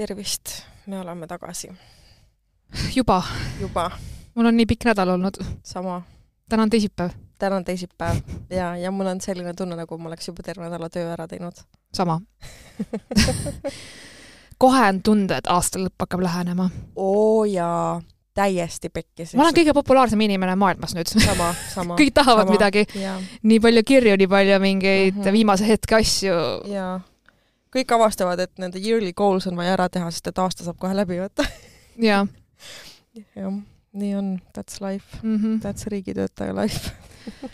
tervist, me oleme tagasi juba, juba, mul on nii pikk nädal olnud, sama. täna on teisipäev, täna on teisipäev ja, ja mul on selline tunne, nagu ma oleks juba terve nädala töö ära teinud. sama kohe on tunda, et aasta lõpp hakkab lähenema. oo jaa, täiesti pekkis. ma olen kõige populaarsem inimene maailmas nüüd. sama, sama. kõik tahavad sama. midagi, nii palju kirju, nii palju mingeid mm. -hmm. viimase hetke asju. jaa. Kõik avastavad, et nende yearly goals on vaja ära teha, sest et aasta saab kohe läbi võtta. ja jah, nii on, that's life, mm -hmm. that's riigitöötaja life.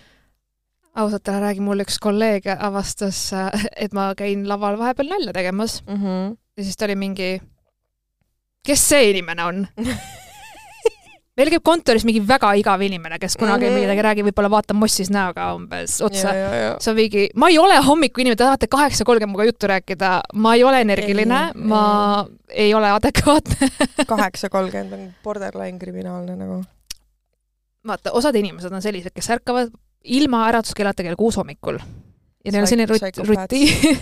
ausalt ära räägi, mul üks kolleeg avastas, et ma käin laval vahepeal nalja tegemas mm. -hmm. ja siis ta oli mingi, kes see inimene on? meil käib kontoris mingi väga igav inimene, kes kunagi mm. -hmm. midagi räägib, võib-olla vaatab mossis näoga umbes otsa. see on mingi, ma ei ole hommikuinimene, te tahate kaheksa kolmkümmend minuga juttu rääkida, ma ei ole energiline ma ei ole adekvaatne. kaheksa kolmkümmend on borderline kriminaalne nagu. vaata, osad inimesed on sellised, kes ärkavad ilma äratuskellata kell kuus hommikul. ja neil on selline rut-, rutiin,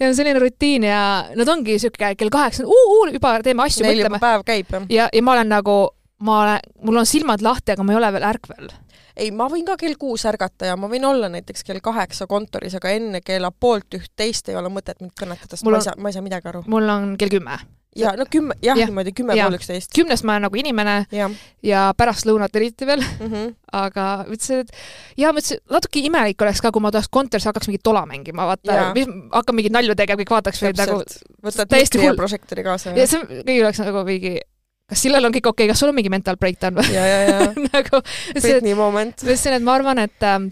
neil on selline rutiin ja nad ongi siuke kell kaheksa, juba teeme asju, mõtleme. päev käib jah? ja, ja ma olen nagu, ma olen, mul on silmad lahti, aga ma ei ole veel ärkvel. ei, ma võin ka kell kuus ärgata ja ma võin olla näiteks kell kaheksa kontoris, aga enne kella poolt üht-teist ei ole mõtet mind kõnetada, sest ma ei saa, ma ei saa midagi aru. mul on kell kümme. ja no kümme, jah ja., niimoodi kümme pool üksteist. kümnest ma olen nagu inimene ja pärast lõunat eriti veel, mm -hmm. aga ütlesin, et ja mõtlesin, natuke imelik oleks ka, kui ma tahaks kontoris hakkaks mingit tola mängima, vaata Jaa., hakkab mingeid nalju tegema, kõik vaataks või nagu võtad mikri ja hull. prožektori kaasa ja see kõigil oleks nagu mingi, kas Sillal on kõik okei okay,, kas sul on mingi mental breakdown või? nagu, Britney moment. ma ütlesin, et ma arvan, et ähm,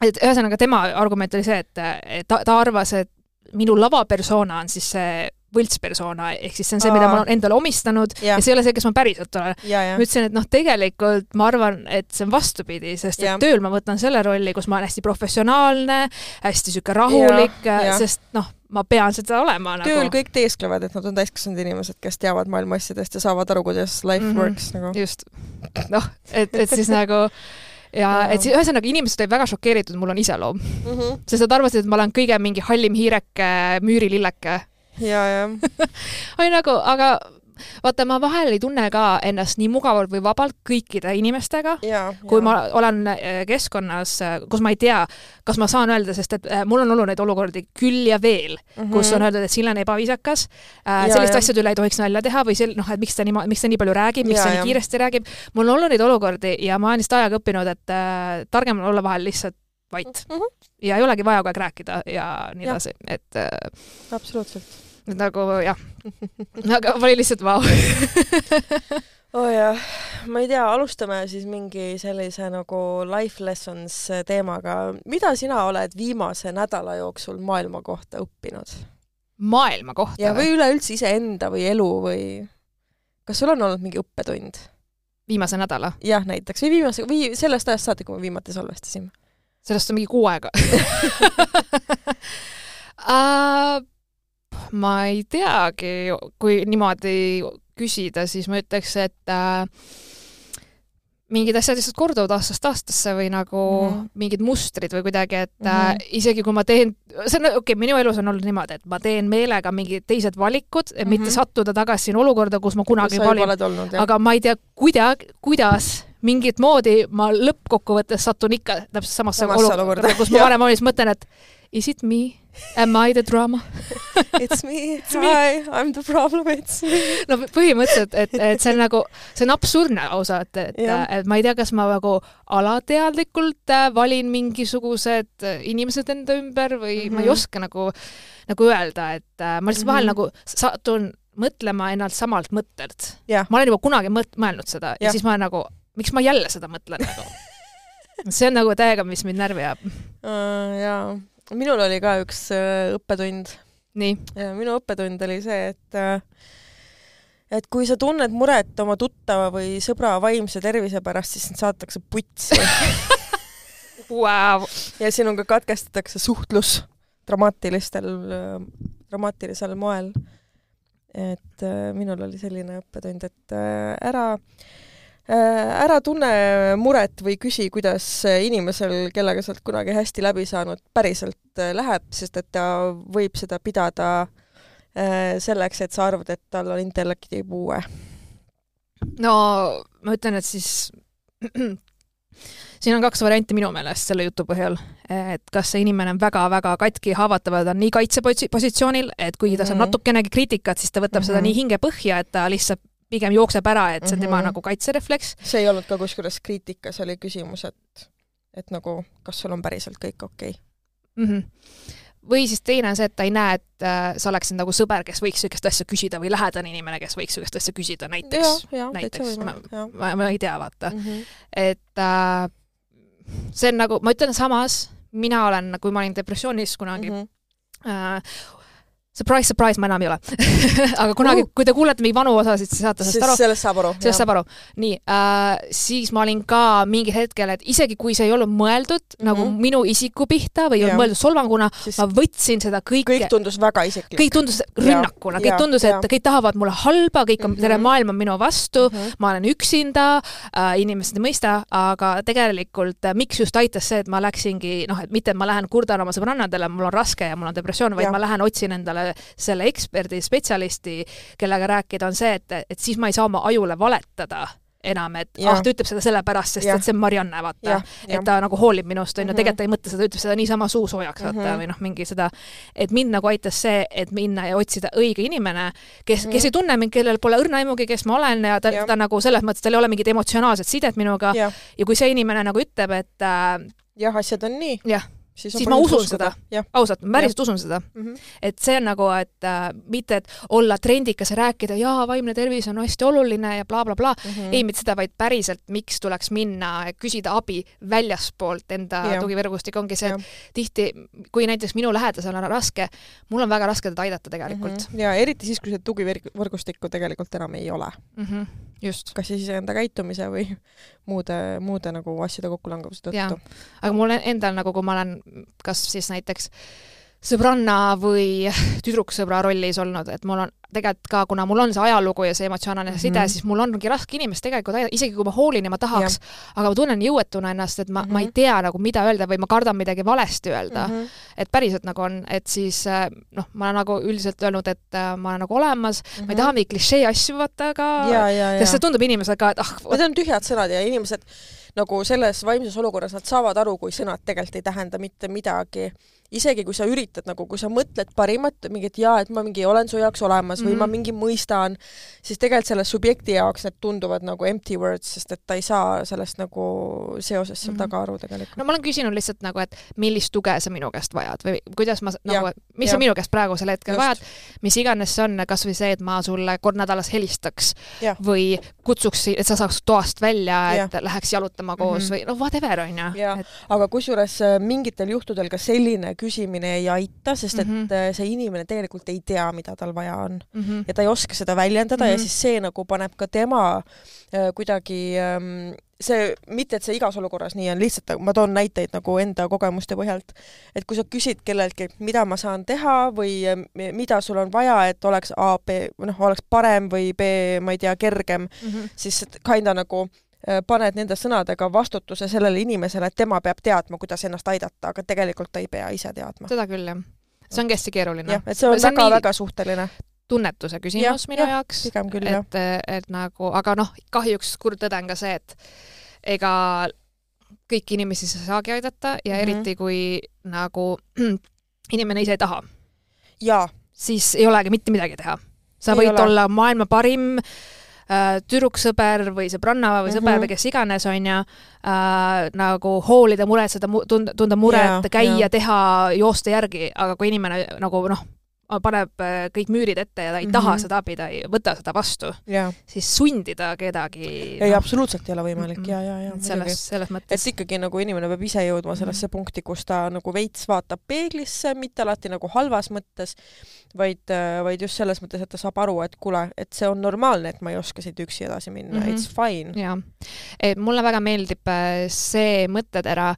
et ühesõnaga tema argument oli see, et et ta, ta arvas, et minu lavapersona on siis see võltspersona, ehk siis see on see, mida ma olen endale omistanud ja, ja ja, see ei ole see, kes ma päriselt olen. ja, ja ma ütlesin, et noh, tegelikult ma arvan, et see on vastupidi, sest et Jah. tööl ma võtan selle rolli, kus ma olen hästi professionaalne, hästi sihuke rahulik sest noh, ma pean seda olema tööl nagu. kõik teesklevad, et nad on täiskasvanud inimesed, kes teavad maailma asjadest ja saavad aru, kuidas life mm. -hmm. works nagu. just, noh, et, et siis nagu ja et siis ühesõnaga inimesed olid väga šokeeritud, mul on iseloom, Mm -hmm. sest nad arvasid, et ma olen kõige mingi hallim hiireke, müürililleke. ja, ja oli nagu, aga vaata, ma vahel ei tunne ka ennast nii mugavalt või vabalt kõikide inimestega, ja, kui ma olen äh, keskkonnas, kus ma ei tea, kas ma saan öelda, sest et äh, mul on olnud neid olukordi küll ja veel mm, -hmm. kus on öeldud, et Sill on ebaviisakas äh,, Ja, selliste ja. asjade üle ei tohiks nalja teha või sel-, noh, et miks ta nii, miks ta nii palju räägib, miks Ja, ta nii ja. kiiresti räägib. mul on olnud neid olukordi ja ma olen lihtsalt ajaga õppinud, et äh, targem on olla vahel lihtsalt vait mm. -hmm. ja ei olegi vaja kogu aeg rääkida ja nii Jah. edasi, et äh, absoluutselt. Nagu jah, aga oli lihtsalt vau. oo oh jah, ma ei tea, alustame siis mingi sellise nagu life lessons teemaga. mida sina oled viimase nädala jooksul maailma kohta õppinud? maailma kohta ja, või üleüldse iseenda või elu või kas sul on olnud mingi õppetund? viimase nädala, jah, näiteks või viimase või sellest ajast saati, kui me viimati salvestasime. sellest on mingi kuu aega uh. ma ei teagi, kui niimoodi küsida, siis ma ütleks, et uh, mingid asjad lihtsalt korduvad aastast aastasse või nagu mm Mhm. -hmm. mingid mustrid või kuidagi, et mm Mhm. -hmm. isegi kui ma teen, see on okei okay,, minu elus on olnud niimoodi, et ma teen meelega mingid teised valikud, et mm -hmm. mitte Mhm. sattuda tagasi sinna olukorda, kus ma kunagi olnud, jah? aga ma ei tea, kuida-, kuidas mingit moodi ma lõppkokkuvõttes satun ikka täpselt samasse Samasse olukorda, olukorda. kus ma varem olin, siis mõtlen, et is it me? Am I the drama? It's me, It's hi, I m the problem, it's me. no põhimõtteliselt, et, et see on nagu, see on absurdne ausalt, et, Jah. et ma ei tea, kas ma nagu alateadlikult äh, valin mingisugused äh, inimesed enda ümber või mm -hmm. ma ei Mhm. oska nagu, nagu öelda, et äh, ma lihtsalt vahel Mhm. nagu satun mõtlema ennalt samalt mõttelt. jah, ma olen juba kunagi mõt-, mõelnud seda ja. ja Jah. siis ma olen nagu, miks ma jälle seda mõtlen nagu. see on nagu täiega, mis mind närvi ajab. Äh, jaa. Minul oli ka üks äh, õppetund. Nii, minu õppetund oli see, et äh, et kui sa tunned muret oma tuttava või sõbra vaimse tervise pärast, siis sind saadetakse putsi. Vau, ja sinuga katkestatakse suhtlus dramaatilistel, dramaatilisel moel. et äh, minul oli selline õppetund, et äh, ära äh, ära tunne muret või küsi, kuidas inimesel, kellega sa oled kunagi hästi läbi saanud, päriselt äh, läheb, sest et ta võib seda pidada äh, selleks, et sa arvad, et tal on intellektipuue? no ma ütlen, et siis siin on kaks varianti minu meelest selle jutu põhjal, et kas see inimene on väga-väga katki, haavatav ja ta on nii kaitsepositsioonil, et kuigi ta saab mm -hmm. natukenegi kriitikat, siis ta võtab mm -hmm. seda nii hingepõhja, et ta lihtsalt pigem jookseb ära, et see on mm -hmm. tema mhm. nagu kaitserefleks. see ei olnud ka kusjuures kriitika, see oli küsimus, et, et nagu kas sul on päriselt kõik okei okay? mm? -hmm või siis teine on see, et ta ei näe, et äh, sa oleksid nagu sõber, kes võiks niisugust asja küsida või lähedane inimene, kes võiks niisugust asja küsida, näiteks, näiteks, ma, ma, ma ei tea, vaata mm. -hmm. et äh, see on nagu, ma ütlen samas, mina olen, kui ma olin depressioonis kunagi mm, -hmm. äh, Surprise, surprise, ma enam ei ole aga kunagi uh., kui te kuulete mingi vanu osasid, siis saate sellest aru. sellest saab aru. sellest saab aru. nii äh,, siis ma olin ka mingil hetkel, et isegi kui see ei olnud mõeldud mm -hmm. nagu minu isiku pihta või ei olnud mõeldud solvanguna siis..., ma võtsin seda kõike. kõik tundus väga isiklik. kõik tundus rünnakuna, kõik tundus, et kõik tahavad mulle halba, kõik on mm, -hmm. terve maailm on minu vastu mm, -hmm. ma olen üksinda äh,, inimesed ei mõista, aga tegelikult äh, miks just aitas see, et ma läksingi, noh, et mitte, et ma lähen kurdan oma sõbrannadele, mul on raske ja mul on depressioon, vaid ja. ma lähen otsin endale selle eksperdi, spetsialisti, kellega rääkida, on see, et, et siis ma ei saa oma ajule valetada enam, et ja. ah, ta ütleb seda sellepärast, sest ja. et see on Marianne, vaata. et ta nagu hoolib minust, on ju, mhm. tegelikult ta ei mõtle seda, ütleb seda niisama suu soojaks, vaata mm, -hmm. või noh, mingi seda, et mind nagu aitas see, et minna ja otsida õige inimene, kes mm, -hmm. kes ei tunne mind, kellel pole õrna aimugi, kes ma olen ja ta, ta nagu selles mõttes, tal ei ole mingit emotsionaalset sidet minuga ja, ja kui see inimene nagu ütleb, et äh, jah, asjad on nii. jah siis, siis ma usun uskuda. seda, ausalt, ma päriselt usun seda mm. -hmm. et see on nagu, et äh, mitte, et olla trendikas ja rääkida, jaa, vaimne tervis on hästi oluline ja blablabla bla, bla. mm, -hmm. ei mitte seda, vaid päriselt, miks tuleks minna, küsida abi väljaspoolt enda tugivõrgustik, ongi see, et tihti, kui näiteks minu lähedasel on raske, mul on väga raske teda aidata tegelikult mm. -hmm. ja eriti siis, kui seda tugivõrgustikku tegelikult enam ei ole mm. -hmm. just. kas siis enda käitumise või muude, muude nagu asjade kokkulangevuse tõttu. aga mul endal nagu, kui ma olen kas siis näiteks sõbranna või tüdruksõbra rollis olnud, et mul on tegelikult ka, kuna mul on see ajalugu ja see emotsionaalne mm -hmm. side, siis mul ongi raske inimest tegelikult aidata, isegi kui ma hoolin ja ma tahaks, aga ma tunnen jõuetuna ennast, et ma mm, -hmm. ma ei mhm. tea nagu, mida öelda või ma kardan midagi valesti öelda mm. -hmm. et päriselt nagu on, et siis äh, noh, ma olen nagu üldiselt öelnud, et äh, ma olen nagu olemas mm, -hmm. ma ei mhm. taha mingeid klišee asju vaata, aga sest see tundub inimesele ka, et ah. Need on tühjad sõnad ja inimesed nagu selles vaimses olukorras nad saavad aru, kui sõnad tegelikult ei tähenda mitte midagi isegi kui sa üritad nagu, kui sa mõtled parimat, mingit jaa, et ma mingi olen su jaoks olemas mm -hmm. või ma mhm. mingi mõistan, siis tegelikult selle subjekti jaoks need tunduvad nagu empty words, sest et ta ei saa sellest nagu seosest seal mm -hmm. taga aru tegelikult. no ma olen küsinud lihtsalt nagu, et millist tuge sa minu käest vajad või kuidas ma nagu, mis ja. sa minu käest praegusel hetkel Just. vajad, mis iganes see on, kas või see, et ma sulle kord nädalas helistaks ja. või kutsuks, et sa saaks toast välja, et ja. läheks jalutama koos mm -hmm. või noh, whatever, on ju. Et... aga kusjuures äh, mingitel juhtudel ka selline küsimine ei aita, sest et mm -hmm. see inimene tegelikult ei tea, mida tal vaja on mm. -hmm. ja ta ei oska seda väljendada mm -hmm. ja mhm. siis see nagu paneb ka tema äh, kuidagi ähm, see, mitte et see igas olukorras nii on, lihtsalt ma toon näiteid nagu enda kogemuste põhjalt, et kui sa küsid kelleltki, mida ma saan teha või äh, mida sul on vaja, et oleks A, B, noh, oleks parem või B, ma ei tea, kergem mm, -hmm. siis kinda nagu paned nende sõnadega vastutuse sellele inimesele, et tema peab teadma, kuidas ennast aidata, aga tegelikult ta ei pea ise teadma. seda küll, jah. see ongi hästi keeruline. jah, et see on väga-väga suhteline tunnetuse küsimus ja, minu ja, jaoks, et, et nagu, aga noh, kahjuks kurb tõde on ka see, et ega kõiki inimesi sa ei saagi aidata ja mm -hmm. eriti kui nagu inimene ise ei taha. siis ei olegi mitte midagi teha. sa ei võid ole. olla maailma parim äh, äh, tüdruksõber või sõbranna või sõber mm -hmm. või kes iganes, on ju äh,, nagu hoolida, muretseda, tunda, tunda muret käia teha, joosta järgi, aga kui inimene nagu noh, paneb äh, kõik müürid ette ja ta ei mm -hmm. taha seda abi, ta ei võta seda vastu siis sundida kedagi ei no,, absoluutselt ei ole võimalik mm -hmm. ja, ja, ja selles, selles mõttes. et ikkagi nagu inimene peab ise jõudma sellesse mm -hmm. punkti, kus ta nagu veits vaatab peeglisse, mitte alati nagu halvas mõttes, vaid, äh, vaid just selles mõttes, et ta saab aru, et kuule, et see on normaalne, et ma ei oska siit üksi edasi minna mm, -hmm. it's fine. jaa. et mulle väga meeldib äh, see mõttetera,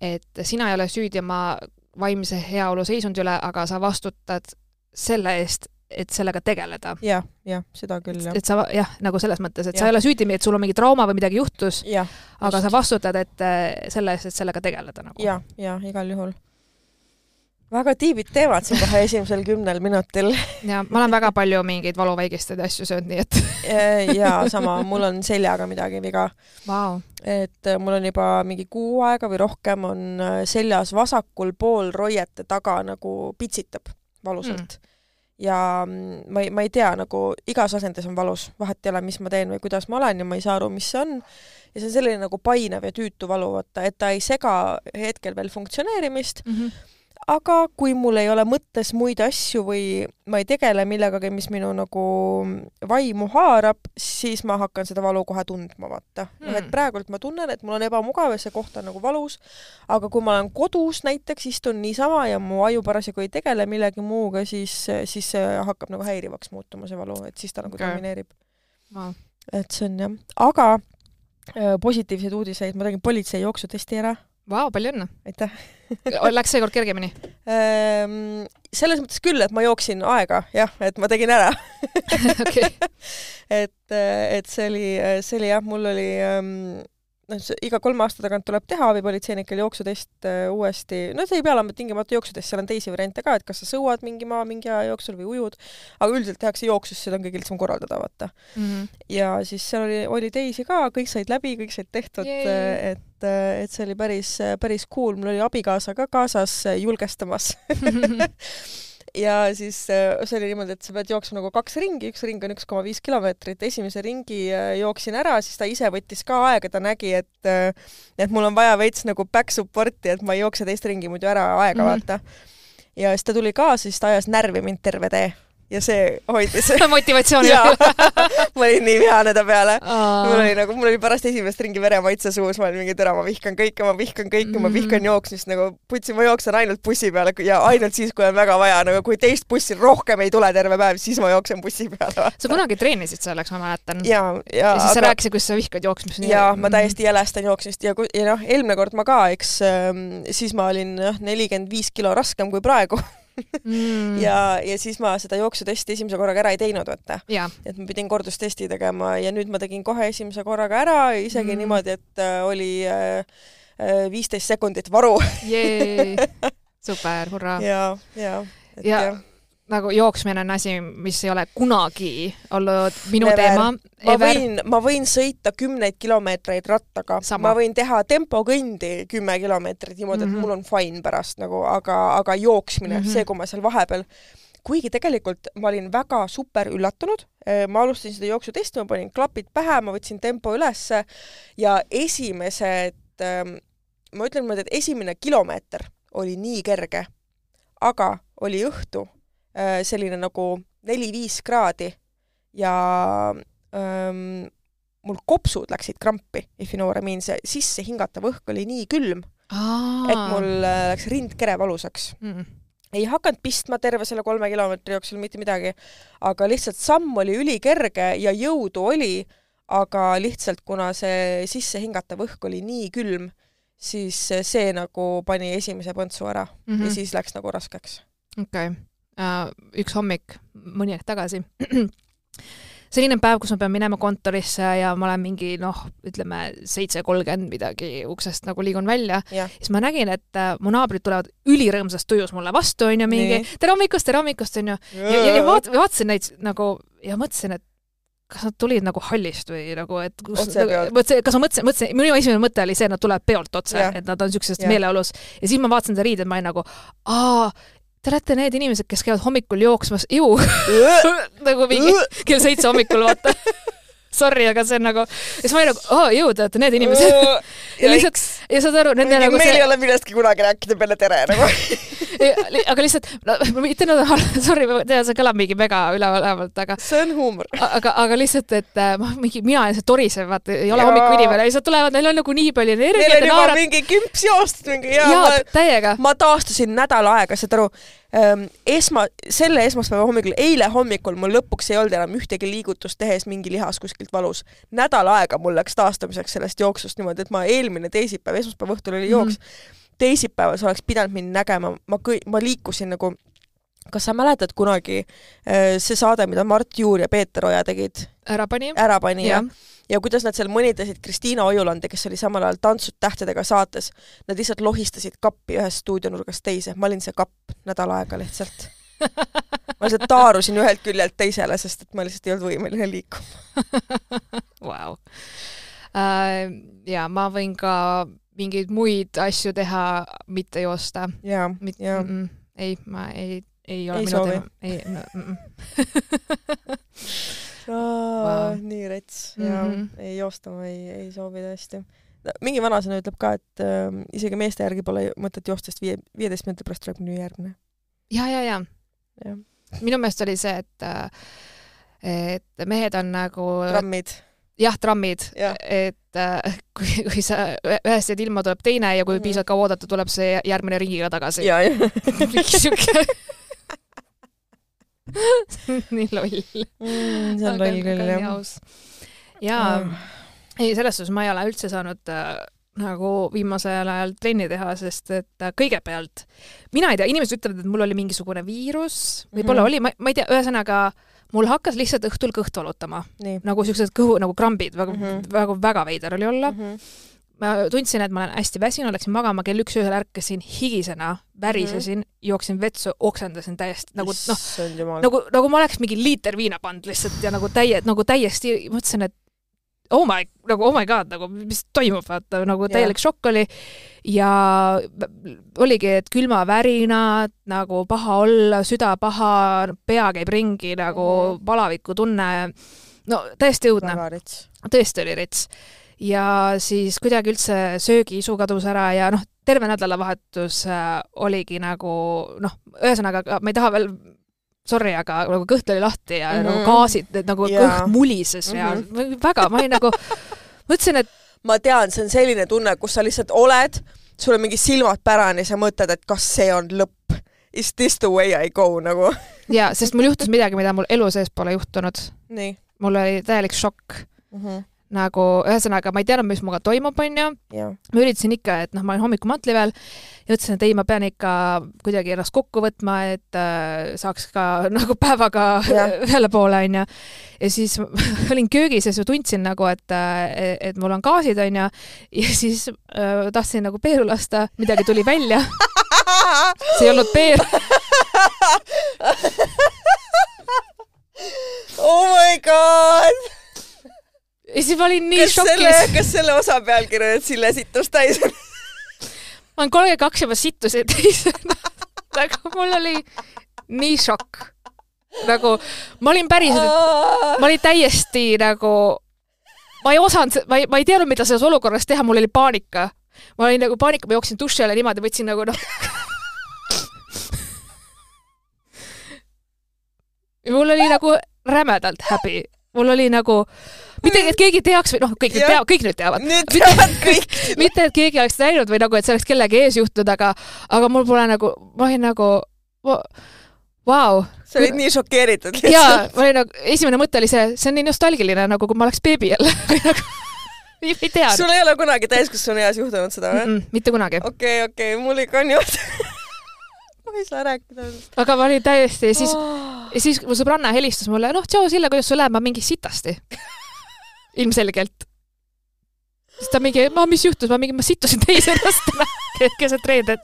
et sina ei ole süüdi oma vaimse heaolu seisundi üle, aga sa vastutad selle eest, et sellega tegeleda ja,. jah, jah, seda küll, jah. et sa jah, nagu selles mõttes, et ja. sa ei ole süüdi, et sul on mingi trauma või midagi juhtus, aga sa vastutad, et äh, selle eest, et sellega tegeleda nagu. jah, jah, igal juhul. väga tiibid teemad siin kohe esimesel kümnel minutil. ja ma olen väga palju mingeid valuvaigisteid ja asju söönud, nii et ja sama, mul on seljaga midagi viga wow.. et äh, mul on juba mingi kuu aega või rohkem on seljas vasakul pool roiete taga nagu pitsitab valusalt. Mm. Ja mm, ma ei, ma ei tea, nagu igas asendis on valus, vahet ei ole, mis ma teen või kuidas ma olen ja ma ei saa aru, mis see on. ja see on selline nagu painev ja tüütu valu, vaata, et ta ei sega hetkel veel funktsioneerimist. Mm, -hmm aga kui mul ei ole mõttes muid asju või ma ei tegele millegagi, mis minu nagu vaimu haarab, siis ma hakkan seda valu kohe tundma, vaata. Mm.. noh, et hmm. praegult ma tunnen, et mul on ebamugav ja see koht on nagu valus, aga kui ma olen kodus näiteks, istun niisama ja mu aju parasjagu ei tegele millegi muuga, siis, siis see hakkab nagu häirivaks muutuma, see valu, et siis ta nagu okay. domineerib. Wow.. et see on jah, aga äh, positiivseid uudiseid, ma tegin politsei jooksutesti ära Vau, palju õnne! aitäh! Läks seekord kergemini? Ehm, selles mõttes küll, et ma jooksin aega, jah, et ma tegin ära. Et, et see oli, see oli jah, mul oli ähm, noh, iga kolme aasta tagant tuleb teha abipolitseinikel jooksutest äh, uuesti, no see ei pea olema tingimata jooksutest, seal on teisi variante ka, et kas sa sõuad mingi maa mingi aja jooksul või ujud, aga üldiselt tehakse jooksus, seda on kõige lihtsam korraldada, vaata. Mm. -hmm. ja siis seal oli, oli teisi ka, kõik said läbi, kõik said tehtud, äh, et, äh, et see oli päris, päris cool, mul oli abikaasa ka kaasas julgestamas ja siis äh, see oli niimoodi, et sa pead jooksma nagu kaks ringi, üks ring on üks koma viis kilomeetrit, esimese ringi äh, jooksin ära, siis ta ise võttis ka aega, ta nägi, et äh, et mul on vaja veits nagu back support'i, et ma ei jookse teist ringi muidu ära aega mm, -hmm. vaata. ja siis ta tuli kaasa, siis ta ajas närvi mind terve tee ja see hoidis motivatsiooni ma olin nii vihane ta peale. mul oli nagu, mul oli pärast esimest ringi veremaitse suus, ma olin mingi tere, ma vihkan kõike, ma vihkan kõike mm, ma vihkan jooksmist nagu putsi, ma jooksen ainult bussi peale ja ainult siis, kui on väga vaja, nagu kui teist bussi rohkem ei tule terve päev, siis ma jooksen bussi peale. sa kunagi treenisid selleks, ma mäletan. ja, ja. ja siis aga... sa rääkisid, kuidas sa vihkad jooksmist. ja ma täiesti jälestan jooksmist ja, ja noh, eelmine kord ma ka, eks ähm, siis ma olin jah, nelikümmend viis kilo raskem kui praegu mm. ja, ja siis ma seda jooksutesti esimese korraga ära ei teinud, vaata. et ma pidin kordustesti tegema ja nüüd ma tegin kohe esimese korraga ära, isegi mm. niimoodi, et äh, oli viisteist äh, äh, sekundit varu super, hurraa! ja, ja, et ja, jah nagu jooksmine on asi, mis ei ole kunagi olnud minu Never. teema. ma võin, ma võin sõita kümneid kilomeetreid rattaga, ma võin teha tempokõndi kümme kilomeetrit niimoodi mm, -hmm. et mhm. mul on fine pärast nagu, aga, aga jooksmine mm, -hmm. see, kui ma seal vahepeal kuigi tegelikult ma olin väga super üllatunud, eh, ma alustasin seda jooksutesti, ma panin klapid pähe, ma võtsin tempo ülesse ja esimesed, ehm, ma ütlen niimoodi, et esimene kilomeeter oli nii kerge, aga oli õhtu selline nagu neli-viis kraadi ja ähm, mul kopsud läksid krampi, if you know what I mean, see sisse hingatav õhk oli nii külm, et mul äh, läks rindkere valusaks mm. ei hakanud pistma terve selle kolme kilomeetri jooksul mitte midagi, aga lihtsalt samm oli ülikerge ja jõudu oli, aga lihtsalt kuna see sisse hingatav õhk oli nii külm, siis see nagu pani esimese põntsu ära mm -hmm. ja siis läks nagu raskeks. okei okay Äh, üks hommik mõni aeg tagasi. selline päev, kus ma pean minema kontorisse ja ma olen mingi noh, ütleme seitse kolmkümmend midagi uksest nagu liigun välja, siis ma nägin, et äh, mu naabrid tulevad ülirõõmsas tujus mulle vastu, onju, mingi tere hommikust, tere hommikust, onju. ja, ja, ja vaat-, vaatasin neid nagu ja mõtlesin, et kas nad tulid nagu hallist või nagu, et kus, mõtlesin, kas ma mõtlesin, mõtlesin, minu esimene mõte oli see, et nad tulevad peolt otse, et nad on siukses meeleolus. Ja siis ma vaatasin seda riided, ma olin nagu, aa, te olete need inimesed, kes käivad hommikul jooksmas, ju nagu mingi kell seitse hommikul, vaata sorry, aga see on nagu, ja siis ma olin nagu, aa, jõu, te olete need inimesed ja lihtsalt, ja saad aru, nende nagu meil see... ei ole millestki kunagi rääkida peale tere nagu aga lihtsalt, no mitte no sorry, ma tean, see kõlab mingi mega üleolevalt, aga see on huumor. aga, aga lihtsalt, et äh, ma mingi, mina olen see torisev, vaata, ei ole hommikuinimene, lihtsalt tulevad, neil on nagu nii palju energiat. Neil on juba naarad... mingi kümps joostud, mingi jaa, jaa, täiega. ma taastusin nädal aega, saad aru, esma, selle esmaspäeva hommikul, eile hommikul mul lõpuks ei olnud enam ühtegi liigutust tehes mingi lihas kuskilt valus. nädal aega mul läks taastamiseks sellest jooksust niimoodi, et ma eelmine teisipäev, esmaspäeva õhtul oli jooks mm, -hmm teisipäeval sa oleks pidanud mind nägema, ma kõi-, ma liikusin nagu kas sa mäletad kunagi äh, see saade, mida Mart Juur ja Peeter Oja tegid? ära pani. ära pani ja, jah, ja kuidas nad seal mõnitasid Kristiina Ojulande, kes oli samal ajal Tantsud tähtedega saates. Nad lihtsalt lohistasid kappi ühest stuudionurgast teise, ma olin see kapp nädal aega lihtsalt. ma lihtsalt taarusin ühelt küljelt teisele, sest et ma lihtsalt ei olnud võimeline liikuma. vau. ja ma võin ka mingeid muid asju teha, mitte joosta. jaa, jaa. ei, ma ei, ei ole Ei minu soovi? teema, ei no, mm -mm. Vau. nii rets ja mm. -hmm. ei joosta ma ei, ei soovi tõesti no,. mingi vanasõna ütleb ka, et äh, isegi meeste järgi pole mõtet joosta, sest viie, viieteist minuti pärast tuleb minu järgmine. ja, ja, ja jah, minu meelest oli see, et äh, et mehed on nagu trammid. jah, trammid, Jah. et äh, kui, kui sa ühest jääd ilma, tuleb teine ja kui Mhm. piisavalt kaua oodata, tuleb see järgmine ringiga tagasi. ja, ja. Mingi siuke nii loll. Mm, see on loll küll jah. jaa, ei selles suhtes ma ei ole üldse saanud äh, nagu viimasel ajal trenni teha, sest et äh, kõigepealt mina ei tea, inimesed ütlevad, et mul oli mingisugune viirus, võib-olla Mhm. oli, ma, ma ei tea, ühesõnaga mul hakkas lihtsalt õhtul kõht valutama, nagu siuksed kõhu nagu krambid, väga mm. -hmm. väga, väga veider oli olla. Mhm. Ma tundsin, et ma olen hästi väsinud, läksin magama, kell üks öösel ärkasin higisena, värisesin mm, -hmm. jooksin vetsu, oksendasin täiesti nagu noh, nagu, nagu ma oleks mingi liiter viina pannud lihtsalt ja nagu täie, nagu täiesti mõtlesin, et oh my, nagu oh my god, nagu mis toimub, vaata nagu täielik šokk oli. ja oligi, et külmavärinad, nagu paha olla, süda paha, pea käib ringi nagu Mhm. palavikutunne. no täiesti õudne, tõesti oli rits. Ja siis kuidagi üldse söögiisu kadus ära ja noh, terve nädalavahetus äh, oligi nagu noh, ühesõnaga ma ei taha veel sorry, aga nagu kõht oli lahti ja mm Mhm. -hmm. nagu gaasid, nagu Jaa. kõht mulises ja mm -hmm. väga, ma olin nagu, mõtlesin, et ma tean, see on selline tunne, kus sa lihtsalt oled, sul on mingi silmad pärani, sa mõtled, et kas see on lõpp. Is this the way I go nagu? ja, sest mul juhtus midagi, mida mul elu sees pole juhtunud. mul oli täielik šokk, mm. -hmm. Nagu ühesõnaga ma ei teadnud, mis minuga toimub, onju ma üritasin ikka, et noh, ma olin hommikumatli veel ja ütlesin, et ei, ma pean ikka kuidagi ennast kokku võtma, et äh, saaks ka nagu päevaga ühele poole, onju. ja siis olin köögis ja siis tundsin nagu, et, et mul on gaasid, onju. ja siis äh, tahtsin nagu peeru lasta, midagi tuli välja, see ei olnud peer. oh my god. Ja siis ma olin nii kas šokis., kas selle osa pealkiri on Sille situs täis? ma olen kolmkümmend kaks juba sittusin teisena. aga mul oli nii šokk. nagu ma olin päriselt, ma olin täiesti nagu, ma ei osanud, ma ei, ma ei teadnud, mida selles olukorras teha, mul oli paanika. ma olin nagu paanika, ma jooksin duši alla niimoodi, võtsin nagu noh. mul oli nagu rämedalt häbi, mul oli nagu, mitte et keegi teaks või noh, kõik nüüd teavad, kõik nüüd teavad, nüüd teavad kõik. mitte et keegi oleks näinud või nagu, et see oleks kellegi ees juhtunud, aga, aga mul pole nagu, ma olin nagu, vau, sa olid nii šokeeritud jaa, ma olin nagu, esimene mõte oli see, see on nii nostalgiline nagu, kui ma oleks beebi jälle või nagu, ei ei tea. sul ei ole kunagi täiskasvanueas juhtunud seda või? mitte kunagi. okei, okei, mul ikka on juhtunud. ma ei saa rääkida. aga ma olin täiesti, siis, oh. siis mu sõbranna helistas mulle, noh, tšau Sille, kuidas sul läheb, ma mingi sitasti. ilmselgelt. siis ta mingi, ma, mis juhtus, ma mingi, ma sittusin teise ennast täna keset reedet.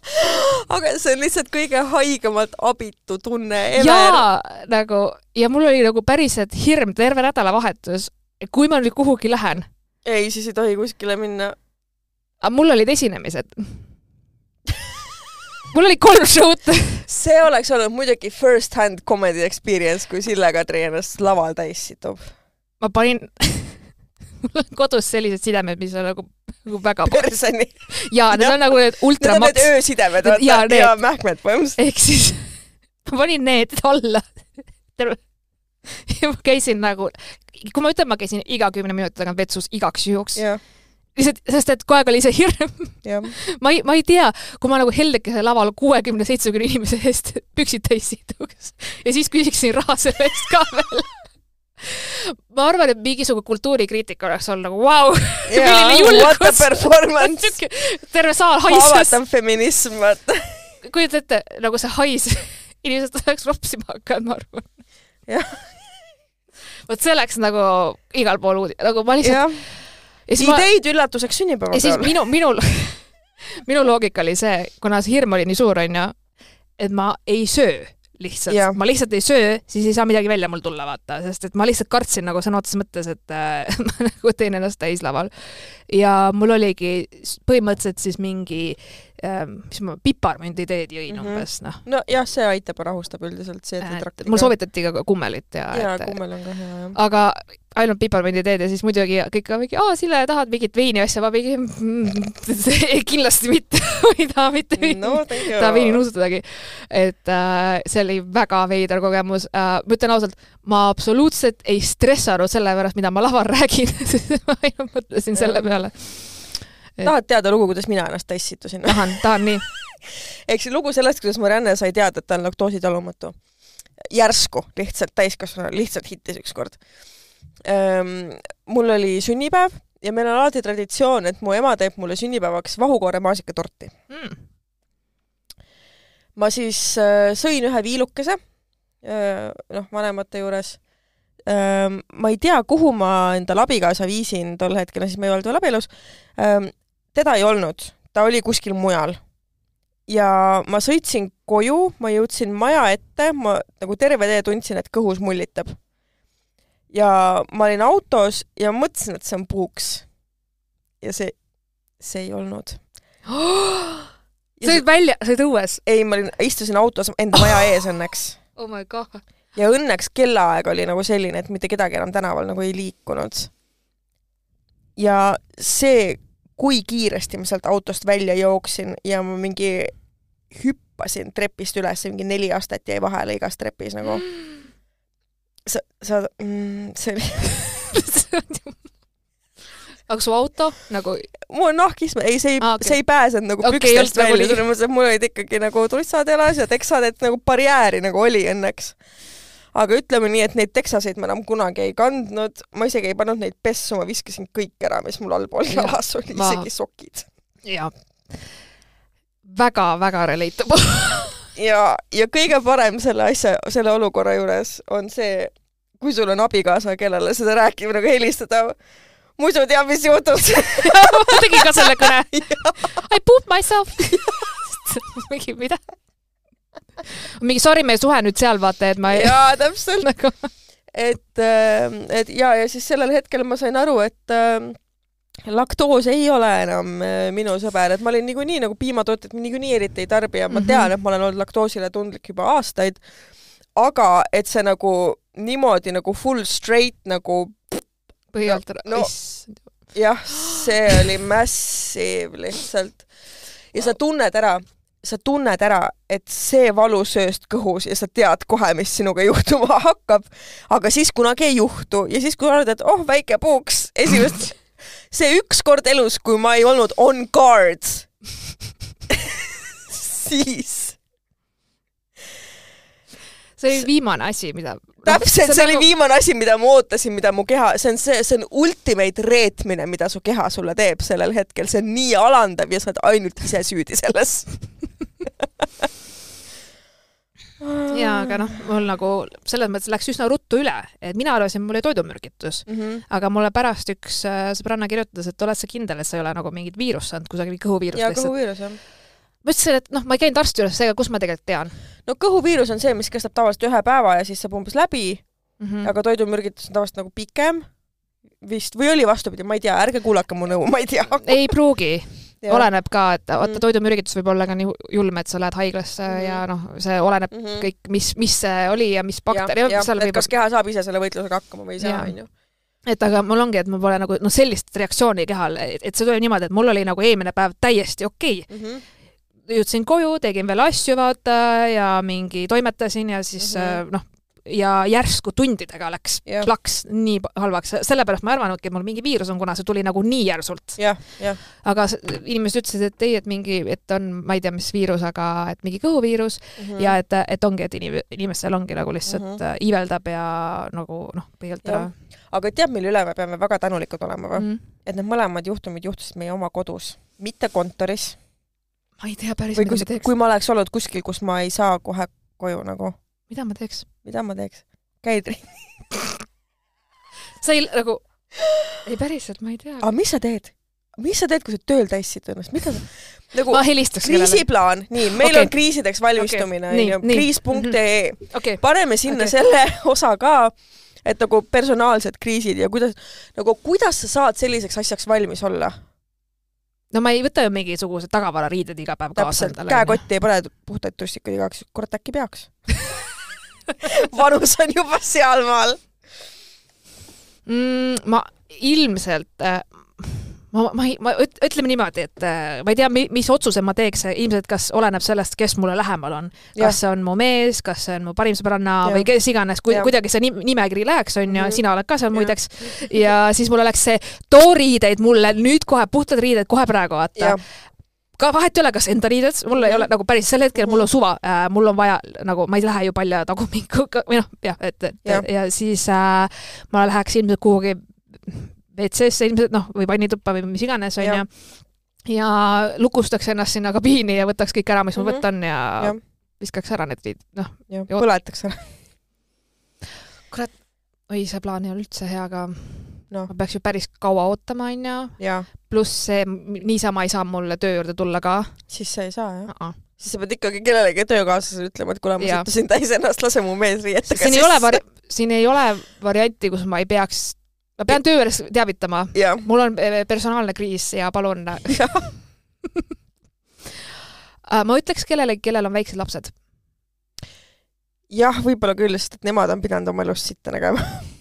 aga see on lihtsalt kõige haigemalt abitu tunne ever. jaa, nagu ja mul oli nagu päriselt hirm terve nädalavahetus, kui ma nüüd kuhugi lähen, ei, siis ei tohi kuskile minna. aga mul olid esinemised. mul oli kolm show'd. see oleks olnud muidugi first hand comedy experience, kui Sille Kadri ennast laval täis situb. ma panin, mul on kodus sellised sidemed, mis on nagu, nagu väga perseni. ja need on nagu need Need on need öösidemed, jaa, vaata, ja mähkmed põhimõtteliselt. ehk siis ma panin need alla. terve, ja ma käisin nagu, kui ma ütlen, ma käisin iga kümne minuti tagant vetsus igaks juhuks, jah, lihtsalt, sest et kogu aeg oli see hirm, jah. ma ei, ma ei tea, kui ma nagu heldekese laval kuuekümne, seitsmekümne inimese eest püksid täis situks ja siis küsiksin raha selle eest ka veel. Ma arvan, et mingisugune kultuurikriitika oleks olnud nagu vau! Wow,, milline julgus. Terve saal haises, haavatav feminism, vaata. kujutad ette, nagu see hais, inimesed oleks ropsima hakanud, ma arvan. jah, vot see oleks nagu igal pool uudis, nagu ma lihtsalt, siis ma, ideid üllatuseks sünnipäeva ja siis minu, minul, minu loogika oli see, kuna see hirm oli nii suur, onju, et ma ei söö lihtsalt Jah., ma lihtsalt ei söö, siis ei saa midagi välja mul tulla, vaata, sest et ma lihtsalt kartsin nagu sõna otseses mõttes, et äh, ma nagu teen ennast täis laval. ja mul oligi põhimõtteliselt siis mingi mis ma, piparmünditeed jõin mm -hmm. umbes, noh. nojah, see aitab ja rahustab üldiselt see, traktiga- mul soovitati ka kummelit ja, jaa, kummel on ka hea, jah. aga ainult piparmünditeed ja siis muidugi kõik ka mingi, aa Sille, tahad mingit veini asja, ma mingi mm, kindlasti mitte, ei taha mitte veini no thank you. ta veini nuusutadagi. et äh, see oli väga veider kogemus äh,. ma ütlen ausalt, ma absoluutselt ei stressanud selle pärast, mida ma laval räägin, sest ma ainult mõtlesin selle peale. Tahad teada lugu, kuidas mina ennast tassitusin? tahan, tahan nii. ehk see lugu sellest, kuidas Marianne sai teada, et ta on laktoositalumatu. järsku, lihtsalt täiskasvanu, lihtsalt hittis ükskord. mul oli sünnipäev ja meil on alati traditsioon, et mu ema teeb mulle sünnipäevaks vahukoore maasikatorti. Mm. ma siis äh, sõin ühe viilukese äh,, noh, vanemate juures ähm,. ma ei tea, kuhu ma endale abikaasa viisin tol hetkel, siis me ei olnud veel abielus ähm,. Teda ei olnud, ta oli kuskil mujal. ja ma sõitsin koju, ma jõudsin maja ette, ma nagu terve tee tundsin, et kõhus mullitab. ja ma olin autos ja mõtlesin, et see on puuks. ja see, see ei olnud. sa olid välja, sa olid õues. ei, ma olin, istusin autos enda maja ees õnneks oh my god. ja õnneks kellaaeg oli nagu selline, et mitte kedagi enam tänaval nagu ei liikunud. ja see, kui kiiresti ma sealt autost välja jooksin ja ma mingi hüppasin trepist üles, mingi neli astet jäi vahele igas trepis nagu. sa, sa mm,, see oli, aga su auto nagu, mul on nahkis, ei, see ei ah, okay., see ei pääsenud nagu okay, pükstest nagu välja, selles mõttes, et mul olid ikkagi nagu trussad jalas ja teksad, et nagu barjääri nagu oli õnneks. Aga ütleme nii, et neid teksaseid ma enam kunagi ei kandnud, ma isegi ei pannud neid pessu, ma viskasin kõik ära, mis mul allpool jalas oli, isegi sokid. jaa. väga-väga relatable. ja, ja kõige parem selle asja, selle olukorra juures on see, kui sul on abikaasa, kellele seda rääkima nagu helistada, muidu teab, mis juhtub. ma tegin ka selle kõne. I poop myself. mingi mida? Mingi sorry, me ei suhe nüüd seal, vaata, et ma ei. jaa, täpselt. nagu et, et ja, ja siis sellel hetkel ma sain aru, et äh, laktoos ei ole enam äh, minu sõber, et ma olin niikuinii nagu piimatooteid ma niikuinii eriti ei tarbi ja ma Mhm. tean, et ma olen olnud laktoosile tundlik juba aastaid, aga et see nagu niimoodi nagu full straight nagu põhjalt ära No- no.. jah, see oli massive lihtsalt. ja sa tunned ära, sa tunned ära, et see valu sööst kõhus ja sa tead kohe, mis sinuga juhtuma hakkab, aga siis kunagi ei juhtu ja siis, kui arvad, et oh, väike puuks, esimest, see üks kord elus, kui ma ei olnud on guard, siis see oli viimane asi, mida. täpselt, see oli nagu... viimane asi, mida ma ootasin, mida mu keha, see on see, see on ultimate reetmine, mida su keha sulle teeb sellel hetkel, see on nii alandav ja sa oled ainult ise süüdi selles. jaa, aga noh, mul nagu selles mõttes läks üsna ruttu üle, et mina arvasin, mul oli toidumürgitus, mm. -hmm. aga mulle pärast üks äh, sõbranna kirjutas, et oled sa kindel, et sa ei ole nagu mingit viirust saanud, kusagil kõhuviirust ja lihtsalt. kõhuviirus jah. ma ütlesin, et noh, ma ei käinud arsti juures, seega kus ma tegelikult tean no kõhuviirus on see, mis kestab tavaliselt ühe päeva ja siis saab umbes läbi mm., -hmm. aga toidumürgitus on tavaliselt nagu pikem vist või oli vastupidi, ma ei tea, ärge kuulake mu nõu, ma ei tea. ei pruugi, oleneb ka, et vaata Mhm. toidumürgitus võib olla ka nii julm, et sa lähed haiglasse mm. -hmm. ja noh, see oleneb mm -hmm. kõik, mis, mis see oli ja mis bakter, jah, et võib kas keha saab ise selle võitlusega hakkama või ei saa, Jaa. onju. et aga mul ongi, et mul pole nagu noh, sellist reaktsiooni kehal, et see tuleb niimoodi, et mul oli nagu eelmine päev täiesti okei okay.. jõudsin koju, tegin veel asju, vaata, ja mingi toimetasin ja siis mm. -hmm. noh, ja järsku tundidega läks Jah. plaks nii halvaks, sellepärast ma ei arvanudki, et mul mingi viirus on, kuna see tuli nagu nii järsult. jah, jah. aga inimesed ütlesid, et ei, et mingi, et on, ma ei tea, mis viirus, aga et mingi kõhuviirus mm. Mhm. ja et, et ongi, et inim-, inimestel ongi nagu lihtsalt mm. -hmm. iiveldab ja nagu noh, põhjalt ära Jah. aga tead, mille üle me peame väga tänulikud olema või mm.? mm.. et need mõlemad juhtumid juhtusid meie oma kodus, mitte kontoris. ma ei tea päris, mida kui ma, teeks kui, ma oleks olnud kuskil, kus ma ei saa kohe koju nagu, mida ma teeks. Mida ma teeks? käid sa ei nagu, ei päriselt, ma ei tea. aga mis sa teed? mis sa teed, kui sa tööl täissid ennast, mida sa nagu ma helistaks kriisiplaan, nii, meil Okei. on kriisideks valmistumine, Okei, onju, nii, nii. kriis.ee okei, paneme sinna Okei. selle osa ka, et nagu personaalsed kriisid ja kuidas, nagu kuidas sa saad selliseks asjaks valmis olla? no ma ei võta ju mingisugused tagavarariided iga päev kaasa täpselt, käekotti ei pane puhtaid trussikuid igaks, kurat äkki peaks vanus on juba sealmaal. mm,. ma ilmselt äh, ma, ma ei, ma üt- ütleme niimoodi, et äh, ma ei tea, mis otsuse ma teeks, ilmselt kas oleneb sellest, kes mulle lähemal on. Kas see on mu mees, kas see on mu parim sõbranna Jah. või kes iganes, Jah. kuidagi see nim- nimekiri läheks, on ju Mhm., sina oled ka seal muideks. ja siis mul oleks see, too riideid mulle nüüd kohe, puhtad riided kohe praegu, vaata ka vahet ei ole, kas enda riided, mul ei ole nagu päris sel hetkel, mul on suva äh,, mul on vaja nagu, ma ei lähe ju palja tagumikuga või noh, jah, et, et ja. ja siis äh, ma läheks ilmselt kuhugi WC-sse ilmselt noh, või vannituppa või mis iganes, onju. ja lukustaks ennast sinna kabiini ja võtaks kõik ära, mis mul Mhm. võtta on ja, ja. viskaks ära need riided, noh, põletaks ära. oi, see plaan ei ole üldse hea, aga noh, ma peaks ju päris kaua ootama, onju. pluss see, niisama ei saa mulle töö juurde tulla ka siis sa ei saa jah, uh. -uh. siis sa pead ikkagi kellelegi töökaaslasele ütlema, et kuule, ma Jaa. sõitusin täis ennast, lase mu mees riietega siin ei ole vari-, siin ei ole varianti, kus ma ei peaks, ma pean töö juures teavitama, mul on eh, personaalne kriis ja palun. ma ütleks kellelegi, kellel on väiksed lapsed. jah, võib-olla küll, sest et nemad on pidanud oma elust sitta nägema.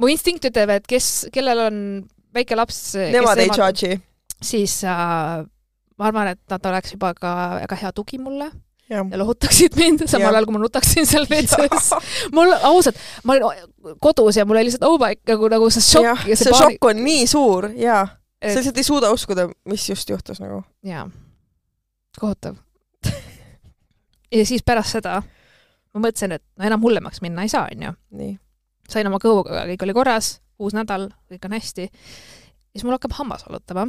mu instinkt ütleb, et kes, kellel on väike laps, Nemad ei charge'i. siis äh, ma arvan, et nad oleks juba ka väga hea tugi mulle jah. ja lohutaksid mind, samal ajal kui ma nutaksin seal WC-s. mul ausalt, ma olin kodus ja mul oli lihtsalt oh my, nagu, nagu see šokk jah, ja see see šokk on nii suur sa et lihtsalt ei suuda uskuda, mis just juhtus nagu. jaa, kohutav. ja siis pärast seda ma mõtlesin, et no enam hullemaks minna ei saa, onju. Sain oma kõhuga, kõik oli korras, uus nädal, kõik on hästi. siis mul hakkab hammas valutama.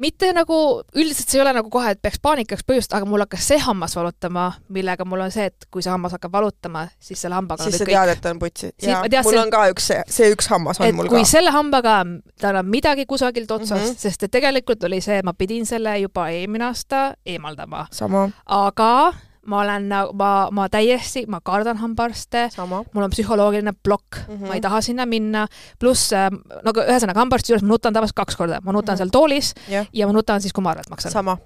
mitte nagu, üldiselt see ei ole nagu kohe, et peaks paanikaks põhjust, aga mul hakkas see hammas valutama, millega mul on see, et kui see hammas hakkab valutama, siis selle hambaga siis sa kõik tead, et ta on putsi. Mul on ka üks see, see üks hammas on mul kui ka. selle hambaga tal on midagi kusagilt otsast mm. -hmm. sest et tegelikult oli see, ma pidin selle juba eelmine aasta eemaldama, aga ma olen, ma, ma täiesti, ma kardan hambaarste, mul on psühholoogiline plokk mm. -hmm. ma ei taha sinna minna, pluss äh, nagu ühesõnaga hambaarsti juures ma nutan tavaliselt kaks korda, ma nutan Mhm. seal toolis Jah. ja ma nutan siis, kui ma arvet maksan. sama.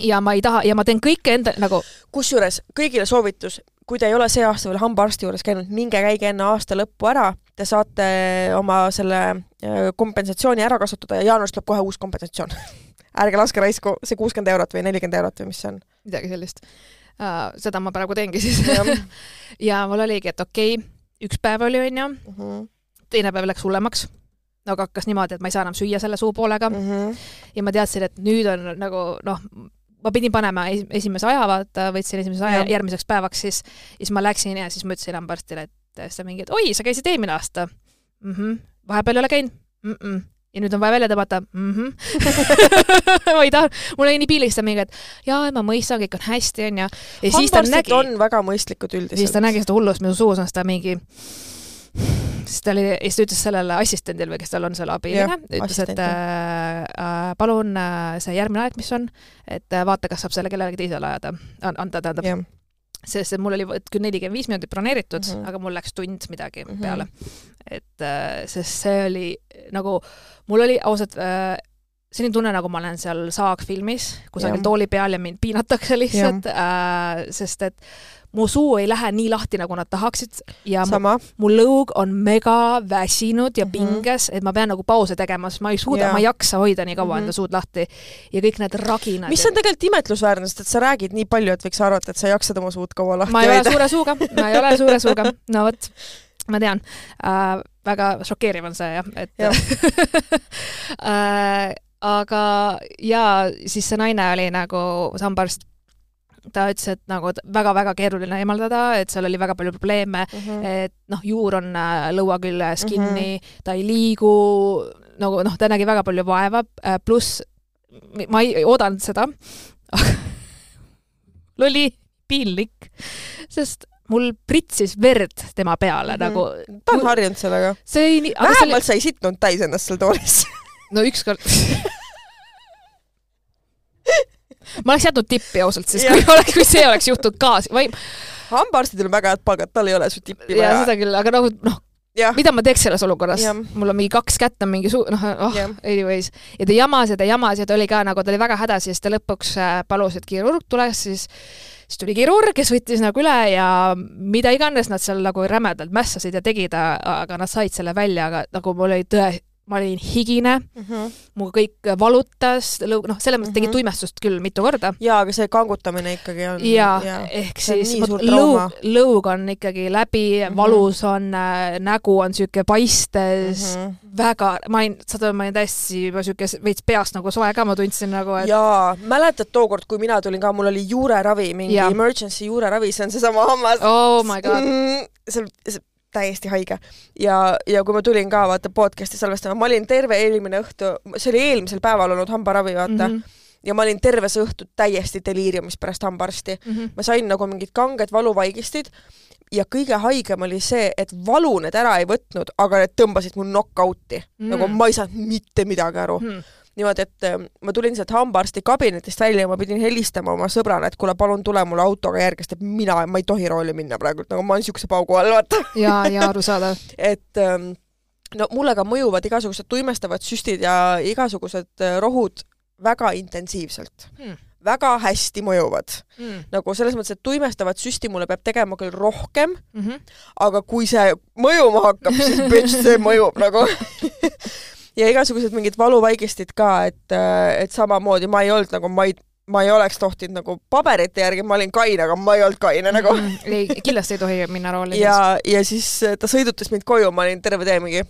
ja ma ei taha ja ma teen kõike enda nagu kusjuures kõigile soovitus, kui te ei ole see aasta veel hambaarsti juures käinud, minge käige enne aasta lõppu ära, te saate oma selle äh, kompensatsiooni ära kasutada ja jaanuarist tuleb kohe uus kompensatsioon. ärge laske raisku see kuuskümmend eurot või nelikümmend eurot või mis see on. midagi sellist. Seda ma praegu teengi siis ja mul oligi, et okei okay,, üks päev oli onju, Mhm. teine päev läks hullemaks. nagu hakkas niimoodi, et ma ei saa enam süüa selle suupoolega mm. -hmm. ja ma teadsin, et nüüd on nagu noh, ma pidin panema es- esimese aja, vaata, võtsin esimese aja Jah. järgmiseks päevaks, siis, siis ma läksin ja siis ma ütlesin hambaarstile, et siis ta mingi, et oi, sa käisid eelmine aasta mm. -hmm. vahepeal ei ole käinud mm. -mm. Ja nüüd on vaja välja tõmmata mm. -hmm. ma ei taha, mul oli nii piinlik seda mingi, et jaa, ma mõistan, kõik on hästi, onju. ja siis ta nägi, on väga mõistlikud siis üldiselt ta. nägi seda hullust, minu suus on seda mingi siis ta oli, siis ta ütles sellele assistendile või kes tal on seal abiline ütles, et äh, äh, palun äh, see järgmine aeg, mis on, et äh, vaata, kas saab selle kellelegi teisele ajada, anda, tähendab, sest et mul oli küll nelikümmend viis minutit broneeritud mm. -hmm. aga mul läks tund midagi mm. -hmm. peale. et äh, sest see oli nagu, mul oli ausalt äh, selline tunne, nagu ma olen seal saagfilmis kusagil tooli peal ja mind piinatakse lihtsalt, äh, sest et mu suu ei lähe nii lahti, nagu nad tahaksid ja mu, sama. mu lõug on mega väsinud ja Mhm. pinges, et ma pean nagu pause tegema, sest ma ei suuda Jaa., ma ei jaksa hoida nii kaua Mhm. enda suud lahti ja kõik need raginad. mis on tegelikult imetlusväärne, sest et sa räägid nii palju, et võiks arvata, et sa jaksad oma suud kaua lahti ma ei ole hoida. suure suuga, ma ei ole suure suuga, no vot, ma tean äh,. väga šokeeriv on see jah, et Jah. äh, aga ja siis see naine oli nagu hambaarst, ta ütles, et nagu väga-väga keeruline eemaldada, et seal oli väga palju probleeme, Mhm. et noh, juur on äh, lõua küljes kinni mm, -hmm. ta ei liigu, nagu noh, ta nägi väga palju vaeva, pluss ma ei oodanud seda, oli piinlik, sest mul pritsis verd tema peale mm Mhm. -hmm. nagu, ta on harjunud sellega. see see vähemalt oli, sa ei sitnud täis ennast seal toolis. no ükskord ma oleks jätnud tippi ausalt, Jah. kui oleks, kui see oleks juhtunud ka, ei, hambaarstidel on väga head palgad, tal ei ole su tippi ja vaja. seda küll, aga nagu noh, jah, mida ma teeks selles olukorras mul on mingi kaks kätt on mingi suu-, noh, oh anyways. ja ta jamas ja ta jamas ja ta oli ka nagu, ta oli väga hädas ja siis ta lõpuks äh, palus, et kirurg tuleks, siis siis tuli kirurg, kes võttis nagu üle ja mida iganes nad seal nagu rämedalt mässasid ja tegid, aga nad said selle välja, aga nagu mul oli tõe, ma olin higine, mu kõik valutas, noh, selles mõttes tegi Mhm. tuimestust küll mitu korda. jaa, aga see kangutamine ikkagi on. ja ehk see on siis lõug lõug on ikkagi läbi mm. -hmm. valus on äh,, nägu on sihuke paistes mm. -hmm. väga, ma olin, saad aru, ma olin täiesti juba sihuke veits peast nagu soe ka, ma tundsin nagu, et jaa, mäletad tookord, kui mina tulin ka, mul oli juureravi, mingi Jaa. emergency juureravi, see on seesama hammas. oh my god, see on see on täiesti haige ja, ja kui ma tulin ka vaata podcast'i salvestama, ma olin terve eelmine õhtu, see oli eelmisel päeval olnud hambaravi, vaata mm, -hmm. ja ma olin terve see õhtu täiesti deliiriumis pärast hambaarsti. mhm. ma sain nagu mingid kanged valuvaigistid ja kõige haigem oli see, et valu need ära ei võtnud, aga need tõmbasid mul knock-out'i mm.. nagu ma ei saanud mitte midagi aru. Mhm. niimoodi, et äh, ma tulin sealt hambaarsti kabinetist välja ja ma pidin helistama oma sõbrale, et kuule, palun tule mulle autoga järgi, sest et mina, ma ei tohi rooli minna praegu, nagu ma olen siukse paugu all, vaata. ja, ja arusaadav. et ähm, no mulle ka mõjuvad igasugused tuimestavad süstid ja igasugused äh, rohud väga intensiivselt Hmm. väga hästi mõjuvad. Mm nagu selles mõttes, et tuimestavat süsti mulle peab tegema küll rohkem, -hmm. aga kui see mõjuma hakkab, siis bitch, see mõjub nagu. ja igasugused mingid valuvaigistid ka, et, et samamoodi ma ei olnud nagu, ma ei, ma ei oleks tohtinud nagu paberite järgi, ma olin kaine, aga ma ei olnud kaine nagu. Mhm. ei, kindlasti ei tohi minna rooli. ja, ja siis ta sõidutas mind koju, ma olin terve tee mingi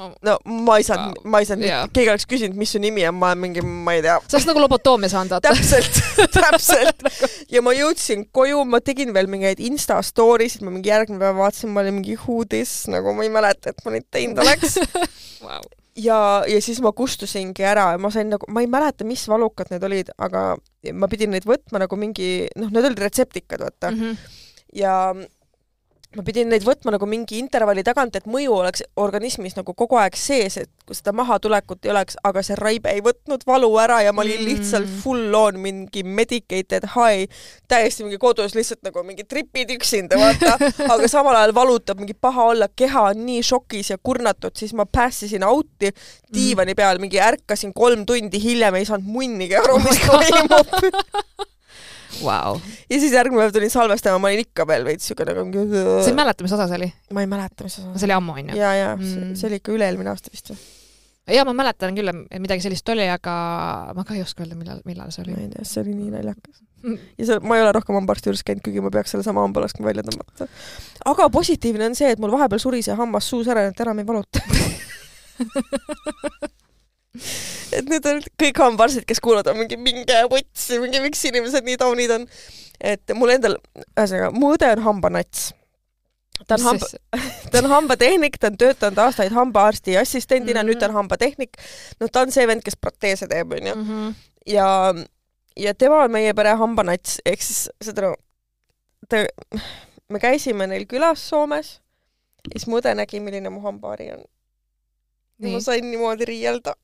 no ma ei saanud Wow., ma ei saanud yeah., keegi oleks küsinud, mis su nimi on, ma olen mingi, ma ei tea, sa oleks nagu lobotoomia saanud, vaata. täpselt, täpselt. ja ma jõudsin koju, ma tegin veel mingeid Insta story sid, ma mingi järgmine päev vaatasin, ma olin mingi who this, nagu ma ei mäleta, et ma neid teinud oleks. Wow. ja, ja siis ma kustusingi ära ja ma sain nagu, ma ei mäleta, mis valukad need olid, aga ma pidin neid võtma nagu mingi, noh, need olid retseptikad, vaata mm. -hmm. ja ma pidin neid võtma nagu mingi intervalli tagant, et mõju oleks organismis nagu kogu aeg sees, et kui seda mahatulekut ei oleks, aga see raibe ei võtnud valu ära ja ma olin Mm. lihtsalt full on mingi medicated high, täiesti mingi kodus lihtsalt nagu mingi tripid üksinda, vaata, aga samal ajal valutab mingi paha olla, keha on nii šokis ja kurnatud, siis ma päässisin out'i diivani peal, mingi ärkasin kolm tundi hiljem, ei saanud munnigi aru, mis toimub. Vau. ja siis järgmine päev tulin salvestama, ma olin ikka veel veits siuke nagu sa ei mäleta, mis osa see oli? ma ei mäleta, mis on. see oli ammu, onju. ja, ja Mm. see oli ikka üle-eelmine aasta vist või? ja ma mäletan küll, et midagi sellist oli, aga ma ka ei oska öelda, millal, millal see ma oli. ei tea, see oli nii naljakas. ja see, ma ei ole rohkem hambaarsti juures käinud, kuigi ma peaks sellesama hamba laskma välja tõmmata. aga positiivne on see, et mul vahepeal suri see hammas suus ära, et enam ei valuta. et nüüd on kõik hambaarstid, kes kuulavad, on mingi minge vutsi, mingi miks inimesed nii taunid on. et mul endal, ühesõnaga, mu õde on hambanats. ta on hamba, ta on hambatehnik, ta on töötanud aastaid hambaarsti assistendina mm, -hmm. nüüd ta on hambatehnik. noh, ta on see vend, kes proteese teeb, onju. Mhm. ja, ja tema on meie pere hambanats, ehk siis saad aru, ta, me käisime neil külas Soomes ja siis mu õde nägi, milline mu hambaari on. ja ma, sain niimoodi riielda,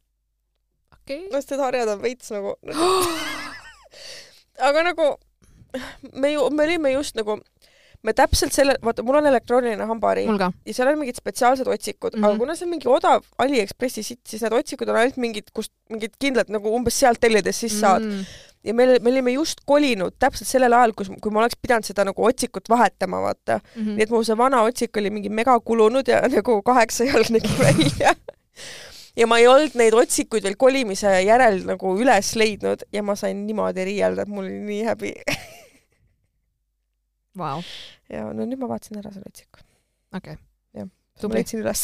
okei. no sest need harjad on veits nagu aga nagu me ju, me olime just nagu, me täpselt selle, vaata, mul on elektrooniline hambaari ja seal on mingid spetsiaalsed otsikud mm, Mhm. -hmm. aga kuna see on mingi odav Aliekspressi sitt, siis need otsikud on ainult mingid, kust mingid kindlad nagu umbes sealt tellides siis saad Mm. ja me, me olime just kolinud täpselt sellel ajal, kus, kui ma oleks pidanud seda nagu otsikut vahetama, vaata. Mhm. nii et mu see vana otsik oli mingi mega kulunud ja nagu kaheksa jalg nägi välja. Ja ma ei olnud neid otsikuid veel kolimise järel nagu üles leidnud ja ma sain niimoodi riielda, et mul oli nii häbi. Vau, ja no nüüd ma vaatasin ära selle otsiku. okei. Jah. Ma leidsin üles.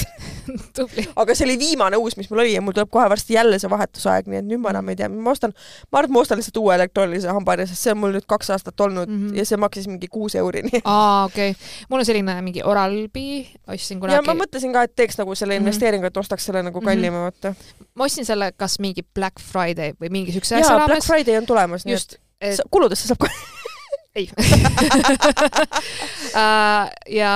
aga see oli viimane uus, mis mul oli ja mul tuleb kohe varsti jälle see vahetusaeg, nii et nüüd ma enam ei tea, ma ostan, ma arvan, et ma ostan lihtsalt uue elektroonilise hambaharja, sest see on mul nüüd kaks aastat olnud mm Mhm. -hmm. ja see maksis mingi kuus euri, aa, okei okay.. mul on selline mingi Oral-B, ostsin ja ma kunagi, mõtlesin ka, et teeks nagu selle Mhm. investeeringu, et ostaks selle nagu Mhm. kallima, vaata. ma ostsin selle kas mingi Black Friday või mingi siukse asja jaa, Black raames. Friday on tulemas, nii et kuludesse saab ka. ei Äh, ja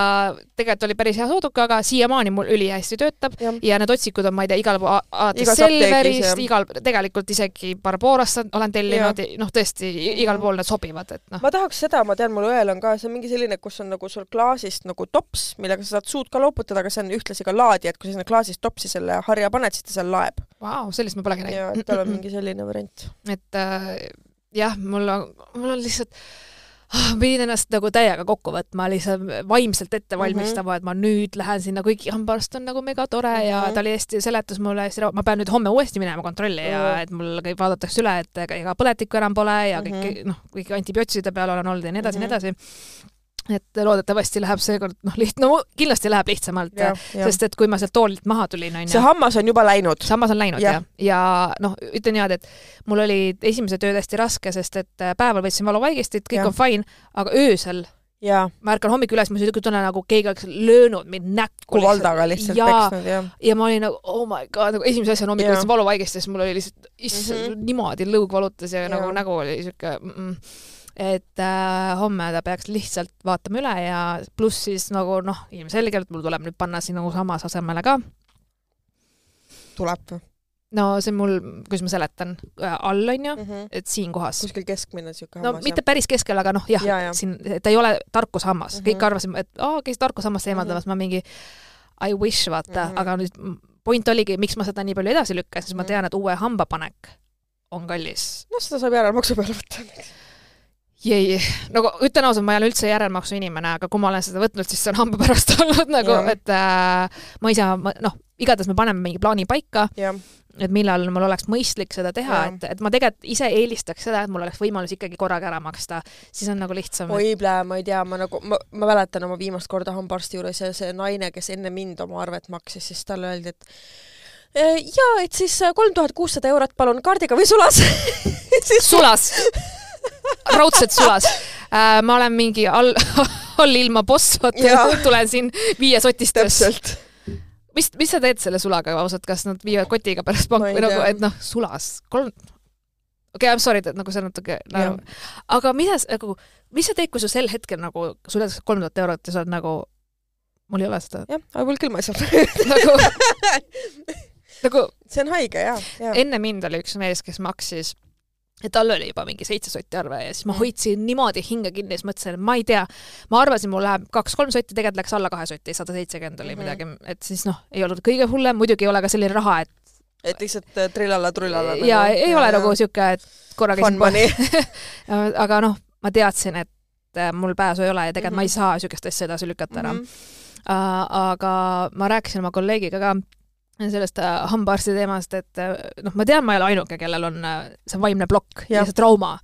tegelikult oli päris hea sooduka, aga siiamaani mul ülihästi töötab Jah. ja need otsikud on, ma ei tea, igal pool, alates Selverist, igal, tegelikult isegi Barbarost olen tellinud, noh tõesti, igal pool need sobivad, et noh. ma tahaks seda, ma tean, mul õel on ka, see on mingi selline, kus on nagu sul klaasist nagu tops, millega sa saad suud ka loputada, aga see on ühtlasi ka laadija, et kui sa sinna klaasist topsi selle harja paned, siis ta seal laeb. Vau, sellist ma polegi ja näinud. et tal on mingi selline variant. et äh, jah, mul on, mul on lihtsalt pidin ennast nagu täiega kokku võtma, lihtsalt vaimselt ette Mhm. valmistama, et ma nüüd lähen sinna, kuigi hambaarst on nagu megatore ja Mhm. ta oli hästi, seletas mulle hästi, ma pean nüüd homme uuesti minema kontrolli ja Mhm. et mul kõik vaadatakse üle, et ega põletikku enam pole ja kõik Mhm. noh, kõik antibiootside peal olen olnud ja nii edasi ja nii Mhm. edasi. Et loodetavasti läheb seekord noh, liht-, no kindlasti läheb lihtsamalt, sest et kui ma sealt toolilt maha tulin, onju see hammas on juba läinud. sammas on läinud Jah. jah, ja noh, ütlen niimoodi, et mul oli esimesed ööd hästi raske, sest et äh, päeval võtsin valuvaigistit, kõik Jah. on fine, aga öösel jaa, ma ärkan hommikul üles, ma niisugune tunne nagu keegi oleks löönud mind näkku. kui valdaga lihtsalt ja, peksnud, jah. ja ma olin nagu oh my god, nagu esimese asjana hommikul valuvaigistit, siis mul oli lihtsalt, issand mm. -hmm. niimoodi lõug valutas ja, ja nagu nägu oli niisugune mm -mm. Et äh, homme ta peaks lihtsalt vaatama üle ja pluss siis nagu noh, ilmselgelt mul tuleb nüüd panna siin nagu samas asemele ka tuleb no see on mul, kuidas ma seletan, all on ju, mm -hmm. et siin kohas. kuskil keskmine siuke no hammas mitte päris keskel, aga noh, jah ja, jah. siin, ta ei ole tarkushammas mm, -hmm. kõik arvasime, et aa, käis tarkushammast eemaldamas mm, -hmm. ma mingi I wish, vaata mm. -hmm. aga nüüd point oligi, miks ma seda nii palju edasi lükkan, sest mm -hmm. ma Mhm. tean, et uue hambapanek on kallis. noh, seda saab järelmaksu peale võtta. Jei, nagu ütlen ausalt, ma ei ole üldse järelmaksu inimene, aga kui ma olen seda võtnud, siis see on hamba pärast olnud nagu, et äh, ma ei saa, noh, igatahes me paneme mingi plaani paika, et millal mul oleks mõistlik seda teha, et, et ma tegelikult ise eelistaks seda, et mul oleks võimalus ikkagi korraga ära maksta, siis on nagu lihtsam. oi plää, ma ei tea, ma nagu, ma, ma mäletan oma viimast korda hambaarsti juures ja see naine, kes enne mind oma arvet maksis, siis talle öeldi, et "E, jaa, et siis kolm tuhat kuussada eurot palun kaardiga või sulas? Siis sulas raudselt sulas. Äh,. ma olen mingi all, all ilma boss, vaata. Tulen siin viie sotistes. mis, mis sa teed selle sulaga ausalt, kas nad viivad kotiga pärast ei või nagu, et noh, sulas, kolm, okei okay,, I m sorry, et nagu see on natuke nagu, aga mida sa nagu, mis sa teed, kui sul sel hetkel nagu, sul öeldakse kolm tuhat eurot ja sa oled nagu, mul ei ole seda. Jah, aga mul küll ma ei saa. nagu, nagu see on haige jaa, jaa. enne mind oli üks mees, kes maksis ja tal oli juba mingi seitse sotti arve ja siis ma Mm. hoidsin niimoodi hinge kinni ja siis mõtlesin, et ma ei tea, ma arvasin, mul läheb kaks-kolm sotti, tegelikult läks alla kahe sotti, sada seitsekümmend oli Mhm. midagi, et siis noh, ei olnud kõige hullem, muidugi ei ole ka selline raha, et et lihtsalt äh, trillala-trullala. ja ei ole nagu sihuke, et korra käisin money. aga noh, ma teadsin, et äh, mul pääsu ei ole ja tegelikult mm -hmm. ma ei Mhm. saa niisugust asja edasi lükata ära mm. -hmm. aga ma rääkisin oma kolleegiga ka sellest äh, hambaarsti teemast, et äh, noh, ma tean, ma ei ole ainuke, kellel on äh, see vaimne plokk ja see trauma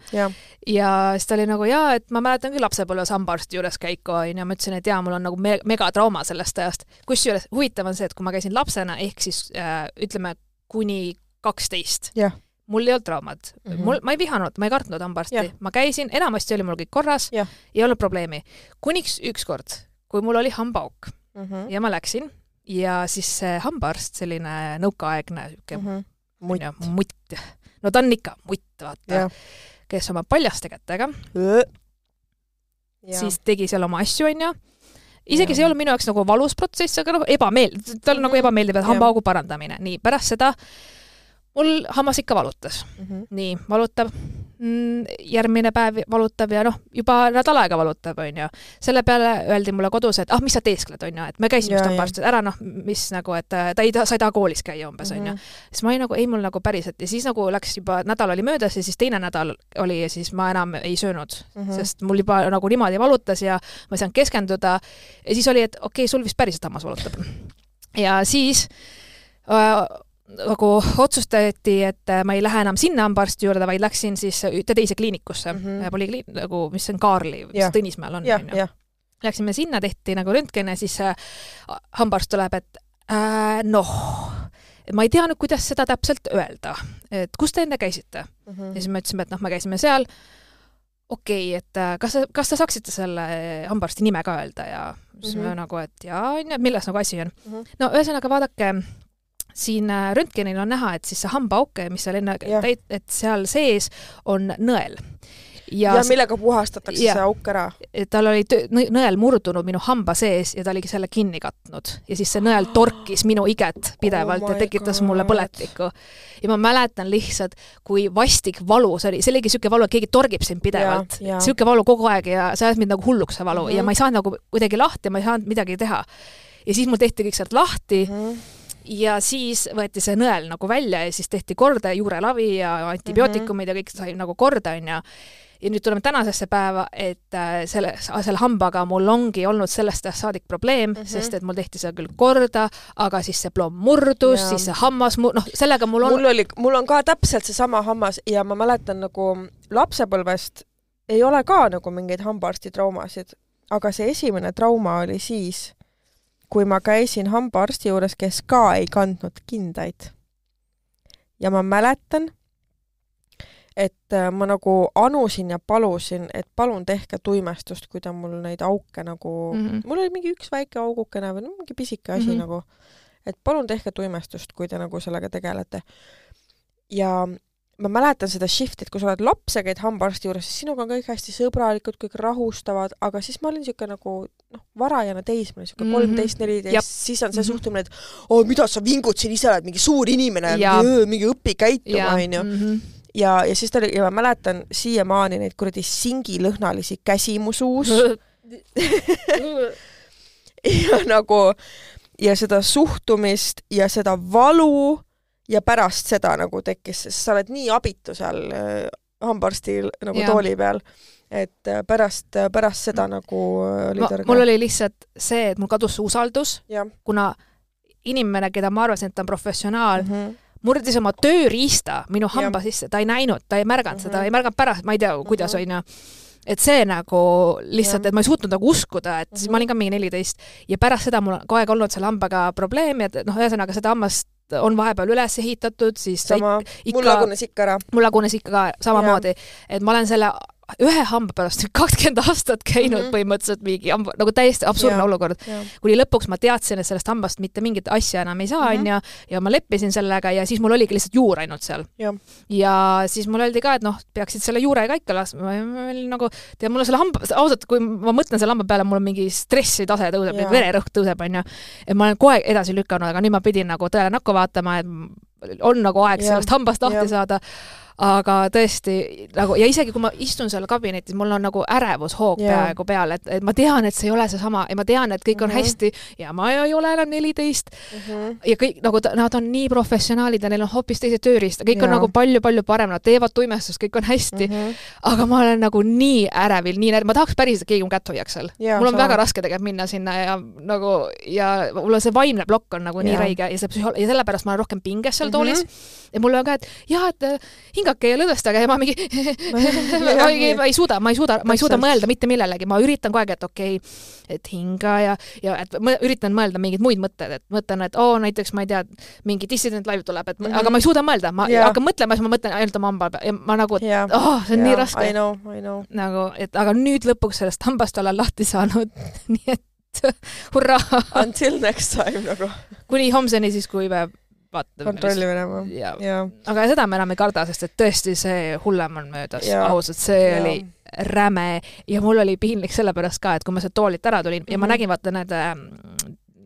ja siis ta oli nagu jaa, et ma mäletan küll lapsepõlves hambaarsti juures käiku onju, ma ütlesin, et jaa, mul on nagu me megatrauma sellest ajast. kusjuures huvitav on see, et kui ma käisin lapsena ehk siis äh, ütleme kuni kaksteist mul ei olnud traumat mm. -hmm. mul, ma ei vihanud, ma ei kartnud hambaarsti ma käisin, enamasti oli mul kõik korras ei olnud probleemi. kuniks ükskord, kui mul oli hambaauk Mhm. ja ma läksin ja siis see hambaarst, selline nõukaaegne siuke Mhm. mutt. onju, mutt, no ta on ikka mutt, vaata kes oma paljaste kätega siis tegi seal oma asju, onju. isegi Jah. see ei olnud minu jaoks nagu valus protsess, aga noh, ebameeldiv, tal on nagu Mhm. ebameeldiv, et hambaaugu parandamine, nii pärast seda mul hammas ikka valutas, Mhm. nii valutab mm,, järgmine päev valutab ja noh, juba nädal aega valutab, onju. selle peale öeldi mulle kodus, et ah, mis sa teeskled, onju, et me käisime just jaa. hambaarstis, ära noh, mis nagu, et äh, ta ei taha, sa ei taha koolis käia umbes, onju. Mhm. siis ma olin nagu, ei mul nagu päriselt ja siis nagu läks juba, nädal oli möödas ja siis teine nädal oli ja siis ma enam ei söönud Mhm. sest mul juba nagu niimoodi valutas ja ma ei saanud keskenduda. ja siis oli, et okei okay,, sul vist päriselt hammas valutab. ja siis äh, nagu otsustati, et ma ei lähe enam sinna hambaarsti juurde, vaid läksin siis ühte teise kliinikusse mm, Mhm. -hmm. polikliin-, nagu mis on Kaarli, mis. Tõnismäel on, onju. jah. Läksime sinna, tehti nagu röntgen ja siis äh, hambaarst tuleb, et äh, noh, ma ei tea nüüd, kuidas seda täpselt öelda, et kus te enne käisite Mhm. ja siis me ütlesime, et noh, me käisime seal. okei okay,, et äh, kas, kas te saaksite selle hambaarsti nime ka öelda ja siis mm Mhm. -hmm. nagu, et jaa, onju, et milles nagu asi on mm. Mhm. -hmm. no ühesõnaga vaadake, siin äh, röntgenil on näha, et siis see hambaauk, mis seal enne täit-, et seal sees on nõel ja, ja millega puhastatakse ja. see auk ära? tal oli nõel murdunud minu hamba sees ja ta oligi selle kinni katnud ja siis see nõel torkis minu iget pidevalt oh ja tekitas God. mulle põletikku. ja ma mäletan lihtsalt, kui vastik valu see oli, see oligi niisugune valu, et keegi torgib sind pidevalt. niisugune valu kogu aeg ja see ajas mind nagu hulluks, see valu mm, -hmm. ja ma ei saanud nagu kuidagi lahti, ma ei saanud midagi teha. ja siis mul tehti kõik sealt lahti mm, -hmm ja siis võeti see nõel nagu välja ja siis tehti korda juurelavi ja antibiootikumid mm -hmm. ja kõik sai nagu korda, onju. ja nüüd tuleme tänasesse päeva, et äh, selle, selle hambaga mul ongi olnud sellest ajast saadik probleem mm, -hmm. sest et mul tehti seda küll korda, aga siis see plomm murdus, siis see hammas mu-, noh, sellega mul on mul oli, mul on ka täpselt seesama hammas ja ma mäletan nagu lapsepõlvest ei ole ka nagu mingeid hambaarsti traumasid, aga see esimene trauma oli siis kui ma käisin hambaarsti juures, kes ka ei kandnud kindaid. ja ma mäletan, et äh, ma nagu anusin ja palusin, et palun tehke tuimestust, kui ta mul neid auke nagu mm, -hmm. mul oli mingi üks väike augukene või no mingi pisike asi mm -hmm. nagu, et palun tehke tuimestust, kui te nagu sellega tegelete. ja ma mäletan seda shift'it, kui sa oled laps ja käid hambaarsti juures, siis sinuga on kõik hästi sõbralikud, kõik rahustavad, aga siis ma olin niisugune nagu noh, varajane teismeline, niisugune mhm. kolmteist, neliteist, siis on see mm -hmm. suhtumine, et oo, mida sa vingud siin, ise oled mingi suur inimene, mingi õpi käituma, onju. Mhm. ja, ja siis ta oli, ja ma mäletan siiamaani neid kuradi singilõhnalisi käsi mu suus ja nagu, ja seda suhtumist ja seda valu ja pärast seda nagu tekkis, sest sa oled nii abitu seal äh, hambaarsti nagu ja. tooli peal, et äh, pärast, äh, pärast seda nagu oli tõrge. mul oli lihtsalt see, et mul kadus see usaldus, kuna inimene, keda ma arvasin, et ta on professionaal mm, -hmm murdis oma tööriista minu hamba ja. sisse, ta ei näinud, ta ei märganud mm -hmm. seda, ei märganud pärast, ma ei tea, kuidas mm -hmm. onju et see nagu lihtsalt, et ma ei suutnud nagu uskuda, et mm -hmm. siis ma olin ka mingi neliteist. Ja pärast seda mul on kogu aeg olnud selle hambaga probleemi, et noh, ühesõnaga seda hammast on vahepeal üles ehitatud, siis sama, mul lagunes ikka ära. mul lagunes ikka ka samamoodi, et ma olen selle ühe hamba pärast kakskümmend aastat käinud mm -hmm. põhimõtteliselt mingi hamba, nagu täiesti absurdne ja, olukord. kuni lõpuks ma teadsin, et sellest hambast mitte mingit asja enam ei saa, mhm. onju, ja ma leppisin sellega ja siis mul oligi lihtsalt juur ainult seal. ja siis mulle öeldi ka, et noh, peaksid selle juure ka ikka laskma, nagu, tead, mul on selle hamba, ausalt, kui ma mõtlen selle hamba peale, mul on mingi stressitase tõuseb, vererõhk tõuseb, onju. et ma olen aeg edasi lükanud, aga nüüd ma pidin nagu tõele näkku vaatama, et on nagu aeg sellest hambast lahti saada aga tõesti nagu ja isegi kui ma istun seal kabinetis, mul on nagu ärevushoog yeah. peaaegu peal, et, et ma tean, et see ei ole seesama ja ma tean, et kõik on mm -hmm. hästi ja ma ei ole enam neliteist mm. -hmm. ja kõik nagu nad on nii professionaalid ja neil on hoopis teised tööriistad, kõik yeah. on nagu palju-palju parem, nad teevad tuimestust, kõik on hästi mm. -hmm. aga ma olen nagu nii ärevil, nii närv, ma tahaks päriselt, et keegi mu kätt hoiaks seal yeah,. mul on sama. väga raske tegelikult minna sinna ja nagu ja mul on see vaimne plokk on nagu yeah. nii räige ja see psühho- ja sellepärast ma olen rohkem pinges seal mm -hmm. toolis ja mul on ka, et jah, et hingake ja lõdvestage ja ma mingi ma ei, ma ei suuda, ma ei suuda, ma ei suuda mõelda mitte millelegi, ma üritan kogu aeg, et okei okay,, et hinga ja, ja et ma üritan mõelda mingeid muid mõtteid, et mõtlen, et oo, näiteks ma ei tea, mingi dissident live tuleb, et mm -hmm. aga ma ei suuda mõelda, ma yeah. hakkan mõtlema, siis ma mõtlen ainult oma hamba peale ja ma nagu, et yeah. oh, see on yeah. nii raske. I know, I know. nagu, et aga nüüd lõpuks sellest hambast olen lahti saanud nii et hurraa. Until next time nagu. kuni homseni siis, kui me vaatame. kontrolli minema. aga seda ma enam ei karda, sest et tõesti see hullem on möödas, ausalt, see ja. oli räme ja mul oli piinlik sellepärast ka, et kui ma sealt toolilt ära tulin mm -hmm. ja ma mhm. nägin, vaata need ähm,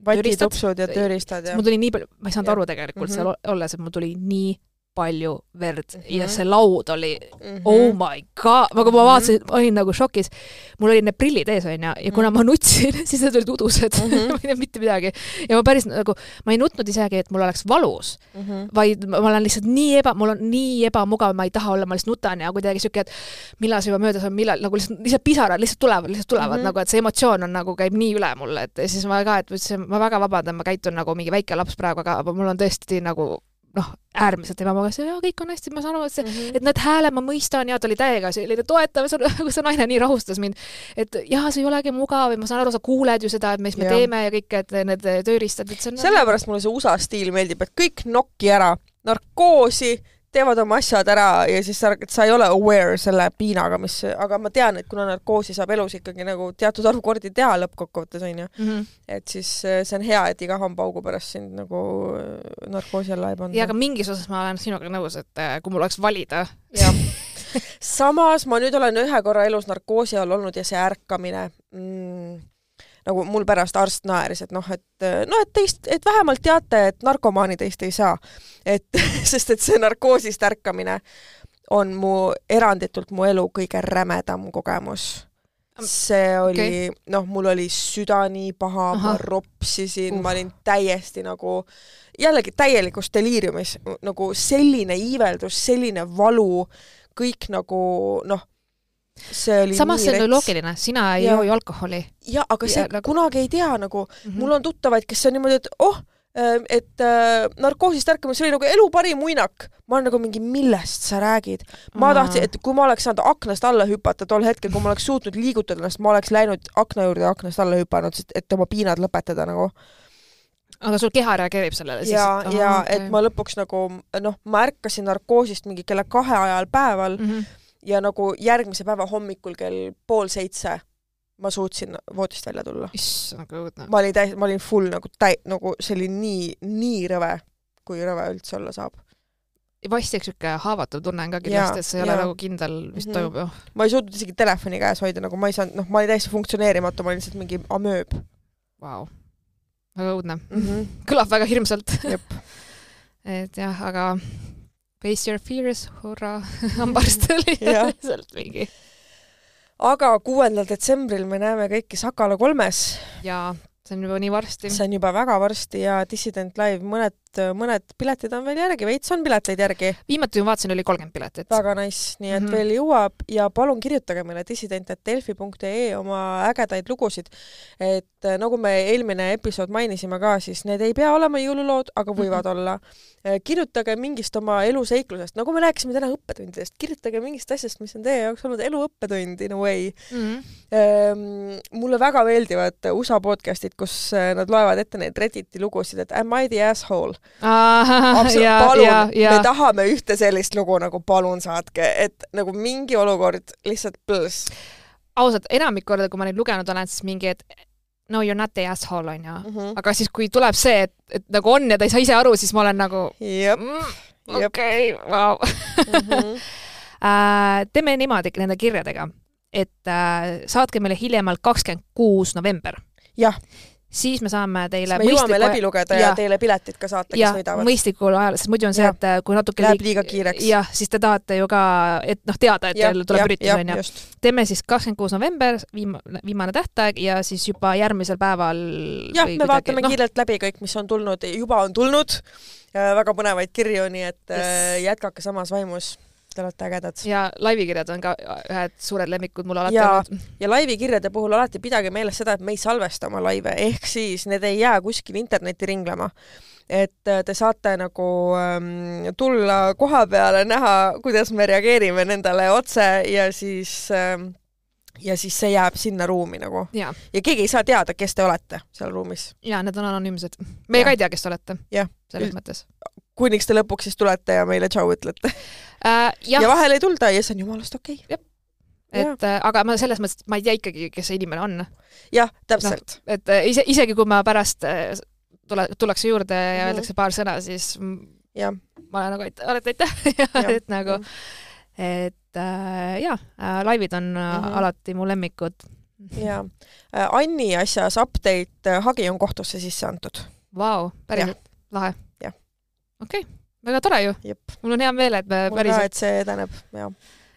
vatitupsud ja tööriistad ja mul tuli nii palju, ma ei saanud ja. aru tegelikult mm -hmm. seal olles, et mul tuli nii palju verd mm -hmm. ja see laud oli mm, -hmm. oh my god, aga ma vaatasin, ma olin nagu šokis. mul olid need prillid ees, onju, ja kuna ma nutsin, siis need olid udused mm, -hmm. ma ei tea mitte midagi. ja ma päris nagu, ma ei nutnud isegi, et mul oleks valus mm, -hmm. vaid ma olen lihtsalt nii eba, mul on nii ebamugav, ma ei taha olla, ma lihtsalt nutan ja kuidagi siuke, et millal see juba möödas on, millal nagu lihtsalt, lihtsalt pisarad lihtsalt tulevad, lihtsalt tulevad mm -hmm. nagu, et see emotsioon on nagu, käib nii üle mulle, et siis ma ka, et ma väga vabandan, ma käitun nagu mingi väike laps praegu, aga mul on tõesti nagu noh, äärmiselt ebamugav, jaa, kõik on hästi, ma saan aru, et see mm, -hmm. et need hääled ma mõistan ja ta oli täiega selline toetav, see, naine nii rahustas mind. et jaa, see ei olegi mugav ja ma saan aru, sa kuuled ju seda, et mis me ja. teeme ja kõik, et need tööriistad, et see on sellepärast mulle see USA stiil meeldib, et kõik nokki ära, narkoosi teevad oma asjad ära ja siis sa, sa ei ole aware selle piinaga, mis, aga ma tean, et kuna narkoosi saab elus ikkagi nagu teatud arv kordi teha lõppkokkuvõttes onju mm, -hmm. et siis äh, see on hea, et iga hambaugu pärast sind nagu äh, narkoosi alla ei panda. ja aga mingis osas ma olen sinuga nõus, et äh, kui mul oleks valida samas ma nüüd olen ühe korra elus narkoosi all olnud ja see ärkamine mm, nagu mul pärast arst naeris, et noh, et noh, et teist, et vähemalt teate, et narkomaani teist ei saa. et sest et see narkoosist ärkamine on mu, eranditult mu elu kõige rämedam kogemus. see oli okay., noh, mul oli süda nii paha, ma ropsisin uh., ma olin täiesti nagu, jällegi täielikus deliiriumis, nagu selline iiveldus, selline valu, kõik nagu noh samas see on ju loogiline, sina ei joo ju alkoholi. ja aga see ja, nagu... kunagi ei tea nagu mm, -hmm. mul on tuttavaid, kes on niimoodi, et oh, ähm, et äh, narkoosist ärkamine, see oli nagu elu parim uinak. ma olen nagu mingi, millest sa räägid? ma tahtsin, et kui ma oleks saanud aknast alla hüpata tol hetkel, kui ma oleks suutnud liigutada ennast, ma oleks läinud akna juurde ja aknast alla hüpanud, et oma piinad lõpetada nagu aga sul keha reageerib sellele siis? ja, ja okay. et ma lõpuks nagu noh, ma ärkasin narkoosist mingi kella kahe ajal päeval mm, -hmm ja nagu järgmise päeva hommikul kell pool seitse ma suutsin voodist välja tulla. issand, kui õudne. ma olin täi-, ma olin full nagu täi-, nagu see oli nii, nii rõve, kui rõve üldse olla saab. vast eks niisugune haavatav tunne on ka kindlasti, et sa ei ole nagu kindel, mis mm -hmm. toimub ju. ma ei suutnud isegi telefoni käes hoida, nagu ma ei saanud, noh, ma olin täiesti funktsioneerimatu, ma olin lihtsalt mingi amööb. Vau, väga õudne mm. -hmm. kõlab väga hirmsalt. et jah, aga Face your fears, hurraa, hambaarst oli sealt mingi. aga kuuendal detsembril me näeme kõiki Sakala kolmes. jaa, see on juba nii varsti. see on juba väga varsti ja Dissident Live, mõned, mõned piletid on veel järgi, veits on pileteid järgi. viimati ma vaatasin, oli kolmkümmend piletit. väga nice, nii et mm -hmm. veel jõuab ja palun kirjutage meile dissident.delfi.ee oma ägedaid lugusid. et äh, nagu me eelmine episood mainisime ka, siis need ei pea olema jõululood, aga võivad mm -hmm. olla Äh, kirjutage mingist oma eluseiklusest, nagu me rääkisime täna õppetundidest, kirjutage mingist asjast, mis on teie jaoks olnud elu õppetund in a way mm. -hmm. mulle väga meeldivad USA podcast'id, kus äh, nad loevad ette neid Redditi lugusid, et am I the asshole? palun, me tahame ühte sellist lugu nagu palun saatke, et nagu mingi olukord lihtsalt pluss ausalt, enamik korda, kui ma neid lugenud olen, siis mingi, et no you are not the asshole onju mm, -hmm. aga siis, kui tuleb see, et, et nagu on ja ta ei saa ise aru, siis ma olen nagu mm, okei, vau. Mhm. Äh, teeme niimoodi nende kirjadega, et äh, saatke meile hiljemalt kakskümmend kuus november. jah siis me saame teile me jõuame läbi lugeda ja, ja teile piletid ka saata, kes võidavad. mõistlikul ajal, sest muidu on see, et äh, kui natuke läheb liiga kiireks. jah, siis te tahate ju ka, et noh, teada, et teil tuleb üritus, onju. teeme siis kakskümmend kuus november, viimane, viimane tähtaeg ja siis juba järgmisel päeval jah, me kuidagi, vaatame no. kiirelt läbi kõik, mis on tulnud, juba on tulnud, väga põnevaid kirju, nii et yes. Äh, jätkake samas vaimus te olete ägedad. ja laivikirjad on ka ühed suured lemmikud mul alati olnud. ja laivikirjade puhul alati pidage meeles seda, et me ei salvesta oma laive, ehk siis need ei jää kuskil internetti ringlema. et äh, te saate nagu ähm, tulla koha peale, näha, kuidas me reageerime nendele otse ja siis ähm, ja siis see jääb sinna ruumi nagu. ja keegi ei saa teada, kes te olete seal ruumis. ja need on anonüümsed. meie ka ei tea, kes te olete. selles mõttes kuniks te lõpuks siis tulete ja meile tšau ütlete äh,. ja vahel ei tulda ja see on jumalast okei okay.. et äh, aga ma selles mõttes, et ma ei tea ikkagi, kes see inimene on. jah, täpselt no,. et äh, ise, isegi kui ma pärast äh, tule, tullakse juurde ja mm -hmm. öeldakse paar sõna, siis ja. ma olen nagu, et olete aitäh et nagu, et äh, jaa laivid on mm -hmm. alati mu lemmikud. jaa Anni asjas update, hagi on kohtusse sisse antud. Vau, päriselt, lahe okei okay., väga tore ju. mul on hea meel, et me mul päriselt. et see edeneb, jah.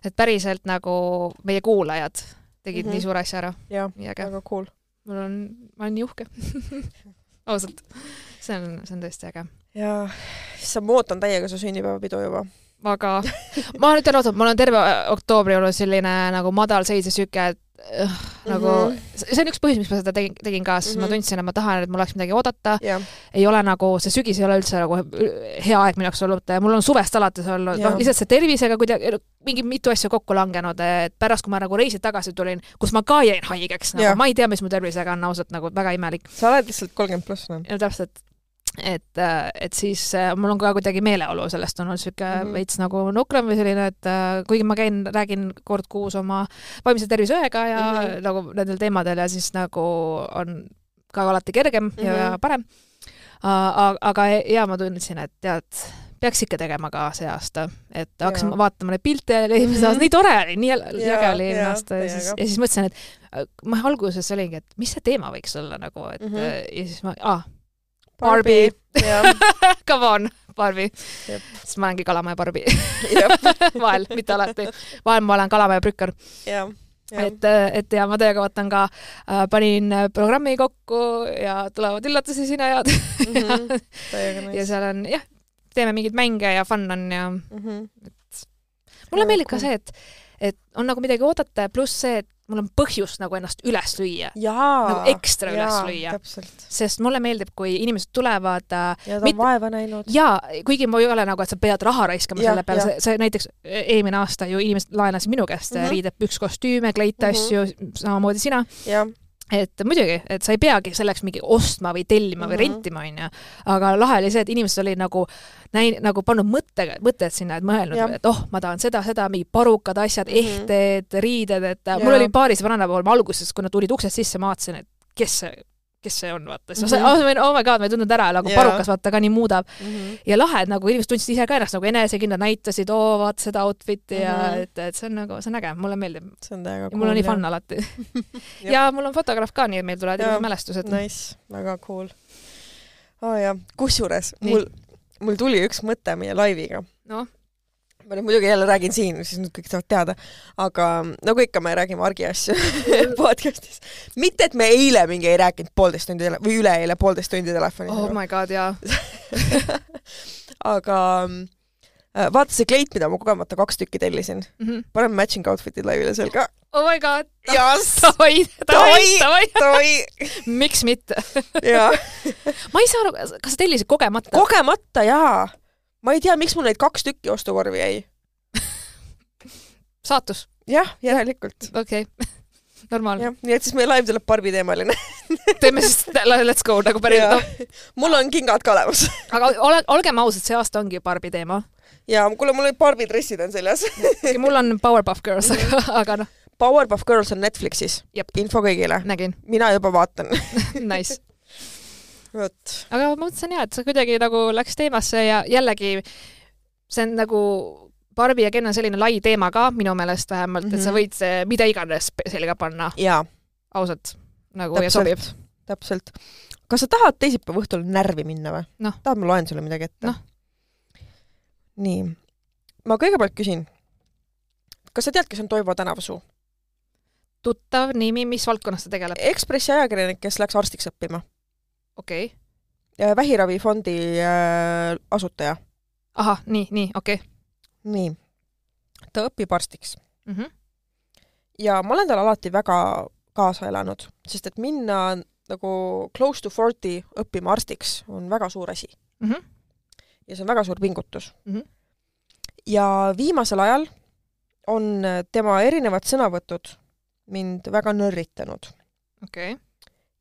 et päriselt nagu meie kuulajad tegid mm -hmm. nii suure asja ära. jah, väga cool. mul on, ma olen nii uhke ausalt. see on, see on tõesti äge. jaa, issand, ma ootan täiega su sünnipäevapidu juba aga ma nüüd ütlen ausalt, mul on terve oktoobri olnud selline nagu madalseis ja sihuke, et nagu mm -hmm. see on üks põhjus, miks ma seda tegin, tegin ka, sest mm -hmm. ma mhm. tundsin, et ma tahan, et mul oleks midagi oodata yeah.. ei ole nagu, see sügis ei ole üldse nagu hea aeg minu jaoks olnud, mul on suvest alates olnud yeah., noh, lihtsalt see tervisega kuidagi, mingi mitu asja kokku langenud, et pärast, kui ma nagu reisilt tagasi tulin, kus ma ka jäin haigeks, nagu yeah. ma ei tea, mis mu tervisega on ausalt nagu väga imelik. sa oled lihtsalt kolmkümmend pluss, noh. täpselt et, äh, et siis äh, mul on ka kuidagi meeleolu sellest olnud sihuke mm -hmm. veits nagu nukram või selline, et äh, kuigi ma käin, räägin kord kuus oma vaimse tervise õega ja mm -hmm. nagu nendel teemadel ja siis nagu on ka alati kergem mm -hmm. ja mhm. parem. aga ja ma tundsin, et tead, peaks ikka tegema ka see aasta, et hakkasin vaatama neid pilte ja eelmise Mhm. aasta, nii tore oli, nii äge oli eelmine aasta ja siis, ja siis mõtlesin, et ma alguses olingi, et mis see teema võiks olla nagu, et mm Mhm. -hmm. ja siis ma, aa, Barbie. jah, come on, Barbie sest ma olengi Kalamaja Barbie vahel, mitte alati. vahel ma olen Kalamaja Prükkar, jah, jah, et, et ja ma teiega vaatan ka äh,, panin äh, programmi kokku ja tulevad üllatusi sinna Mhm. ja täiega ja nice. seal on jah, teeme mingeid mänge ja fun on ja Mhm. mulle meeldib ka see, et, et on nagu midagi oodata ja pluss see, et mul on põhjust nagu ennast üles lüüa, jaa, nagu ekstra üles lüüa, sest mulle meeldib, kui inimesed tulevad äh, ja ta Mit- on vaeva näinud. ja kuigi ma ei ole nagu, et sa pead raha raiskama Jah, selle peale, see, see näiteks eelmine aasta ju inimesed laenasid minu käest mm. -hmm. riided, pükskostüüme, kleite Mhm. asju, samamoodi sina, et muidugi, et sa ei peagi selleks mingi ostma või tellima või Mhm. rentima, onju. aga lahe oli see, et inimesed olid nagu näin-, nagu pannud mõttega, mõtted sinna, et mõelnud et oh, ma tahan seda, seda, mingi parukad asjad mm. -hmm. ehted, riided, et ja. Mul oli paaris vananeval, ma alguses, kui nad tulid uksest sisse, ma vaatasin, et kes see, kes see on, vaata, siis ma sain mm, -hmm. oh my god, ma ei tundnud ära, nagu Jaa. parukas vaata ka nii muudab Mhm. ja lahe, et nagu inimesed tundsid ise ka ennast nagu enesekindlad, näitasid, oo, vaata seda outfit'i mm -hmm. ja Mhm. et, et see on nagu, see on äge, mulle meeldib see on täiega ja mul on nii fun alati ja mul on fotograaf ka, nii et meil tulevad Jaa. ilusad mälestused. Nice, väga cool. aa jah, kusjuures mul, mul tuli üks mõte meie laiviga. noh, ma nüüd muidugi jälle räägin siin, siis nüüd kõik saavad teada, aga nagu ikka, me räägime argiasju podcast'is. mitte, et me eile mingi ei rääkinud poolteist tundi või üleeile poolteist tundi telefonis oh my god, jaa. aga äh, vaata see kleit, mida ma kogemata kaks tükki tellisin, paneme matching outfit'id laivile seal ka. oh my god, davai, davai, davai, Toi, miks mitte. jaa. ma ei saa aru, kas sa tellisid kogemata? kogemata jaa. Ma ei tea, miks mul neid kaks tükki ostukorvi jäi. saatus, jah, järelikult. okei okay., normaalne. nii et siis meie live tuleb Barbi teemaline. teeme siis, let's go nagu päriselt. mul on kingad ka olemas. aga ole, olgem ausad, see aasta ongi Barbi teema. ja kuule, mul olid Barbi dressid on seljas. mul on Powerpuff Girls, aga, aga noh, Powerpuff Girls on Netflixis info kõigile. nägin, mina juba vaatan. nice. vot. aga ma mõtlesin jaa, et see kuidagi nagu läks teemasse ja jällegi see on nagu Barbi ja Ken on selline lai teema ka minu meelest vähemalt mm, -hmm. et sa Mhm. võid mida iganes selga panna, ausalt. nagu ja sobib. täpselt. kas sa tahad teisipäeva õhtul närvi minna või Noh. tahad, ma loen sulle midagi ette Noh. nii. ma kõigepealt küsin. kas sa tead, kes on Toivo Tänavasuu? tuttav nimi, mis valdkonnas ta tegeleb? Ekspressi ajakirjanik, kes läks arstiks õppima. Okei okay.. vähiravifondi äh, asutaja. ahah, nii, nii, okei okay. nii. ta õpib arstiks mm. -hmm. ja ma olen talle alati väga kaasa elanud, sest et minna nagu close to forty õppima arstiks on väga suur asi Mm -hmm. ja see on väga suur pingutus mm. Mhm. -hmm. ja viimasel ajal on tema erinevad sõnavõtud mind väga nörritanud okei okay.,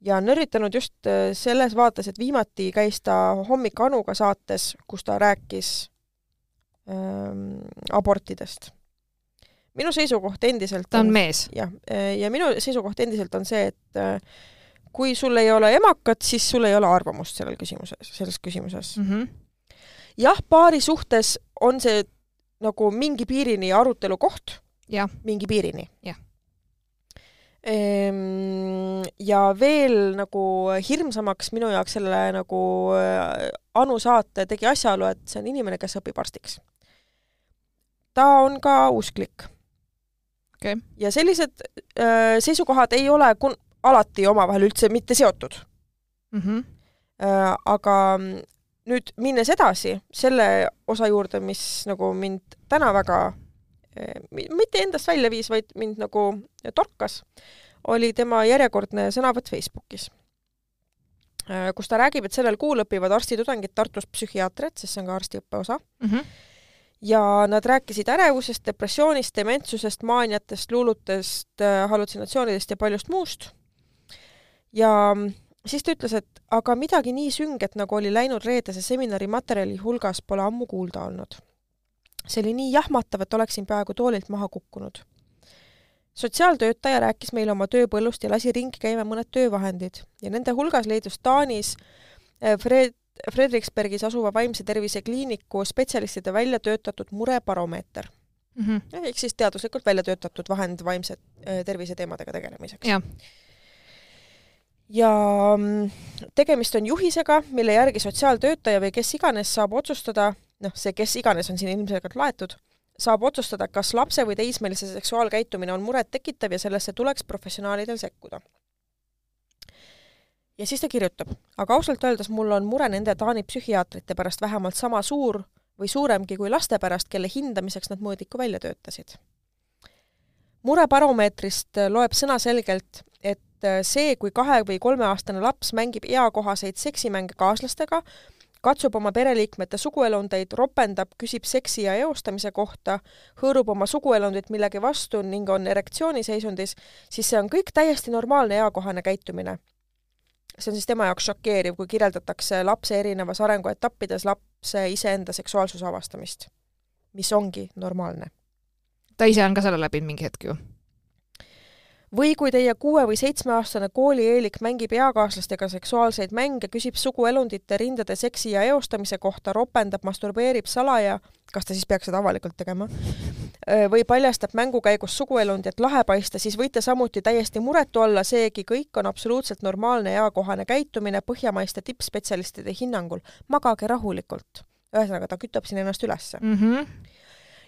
ja nörritanud just äh, selles vaates, et viimati käis ta Hommik Anuga saates, kus ta rääkis ähm, abortidest. minu seisukoht endiselt ta on mees. jah, ja minu seisukoht endiselt on see, et äh, kui sul ei ole emakat, siis sul ei ole arvamust sellel küsimuses, selles küsimuses. Mm -hmm. jah, paari suhtes on see nagu mingi piirini arutelu koht, mingi piirini Jah.. Ja veel nagu hirmsamaks minu jaoks selle nagu äh, Anu saate tegi asjaolu, et see on inimene, kes õpib arstiks. ta on ka usklik okei, ja sellised äh, seisukohad ei ole kun- alati omavahel üldse mitte seotud Mhm. äh,. aga mm, nüüd minnes edasi selle osa juurde, mis nagu mind täna väga mitte endast välja viis, vaid mind nagu torkas, oli tema järjekordne sõnavõtt Facebookis äh,, kus ta räägib, et sellel kuul õpivad arstitudengid Tartus psühhiaatriat, sest see on ka arstiõppe osa, mm -hmm. ja nad rääkisid ärevusest, depressioonist, dementsusest, maaniatest, luulutest, hallutsinatsioonidest ja paljust muust. ja siis ta ütles, et aga midagi nii sünget, nagu oli läinud reedese seminari materjali hulgas, pole ammu kuulda olnud. See oli nii jahmatav, et oleksin peaaegu toolilt maha kukkunud. sotsiaaltöötaja rääkis meile oma tööpõllust ja lasi ringi käima mõned töövahendid ja nende hulgas leidus Taanis eh, Fred Frederiksbergis asuva vaimse tervise kliiniku spetsialistide välja töötatud murebaromeeter mm. -hmm. ehk siis teaduslikult välja töötatud vahend vaimse äh, tervise teemadega tegelemiseks. ja mm, tegemist on juhisega, mille järgi sotsiaaltöötaja või kes iganes saab otsustada, noh, see kes iganes on siin ilmselgelt laetud, saab otsustada, kas lapse või teismelise seksuaalkäitumine on murettekitav ja sellesse tuleks professionaalidel sekkuda ja siis ta kirjutab, aga ausalt öeldes mul on mure nende Taani psühhiaatrite pärast vähemalt sama suur või suuremgi kui laste pärast, kelle hindamiseks nad mõõdiku välja töötasid. murebaromeetrist loeb sõnaselgelt, et see, kui kahe- või kolmeaastane laps mängib eakohaseid seksimänge kaaslastega, katsub oma pereliikmete suguelundeid, ropendab, küsib seksi ja eostamise kohta, hõõrub oma suguelundit millegi vastu ning on erektsiooniseisundis, siis see on kõik täiesti normaalne eakohane käitumine see on siis tema jaoks šokeeriv, kui kirjeldatakse lapse erinevas arenguetappides lapse iseenda seksuaalsuse avastamist, mis ongi normaalne. ta ise on ka selle läbinud mingi hetk ju? Või kui teie kuue- või seitsmeaastane koolieelik mängib eakaaslastega seksuaalseid mänge, küsib suguelundite, rindade, seksi ja eostamise kohta, ropendab, masturbeerib salaja, kas ta siis peaks seda avalikult tegema, või paljastab mängu käigus suguelundit lahe paista, siis võite samuti täiesti muretu olla, seegi kõik on absoluutselt normaalne ja eakohane käitumine põhjamaiste tippspetsialistide hinnangul. magage rahulikult. ühesõnaga, ta kütab siin ennast ülesse mm. -hmm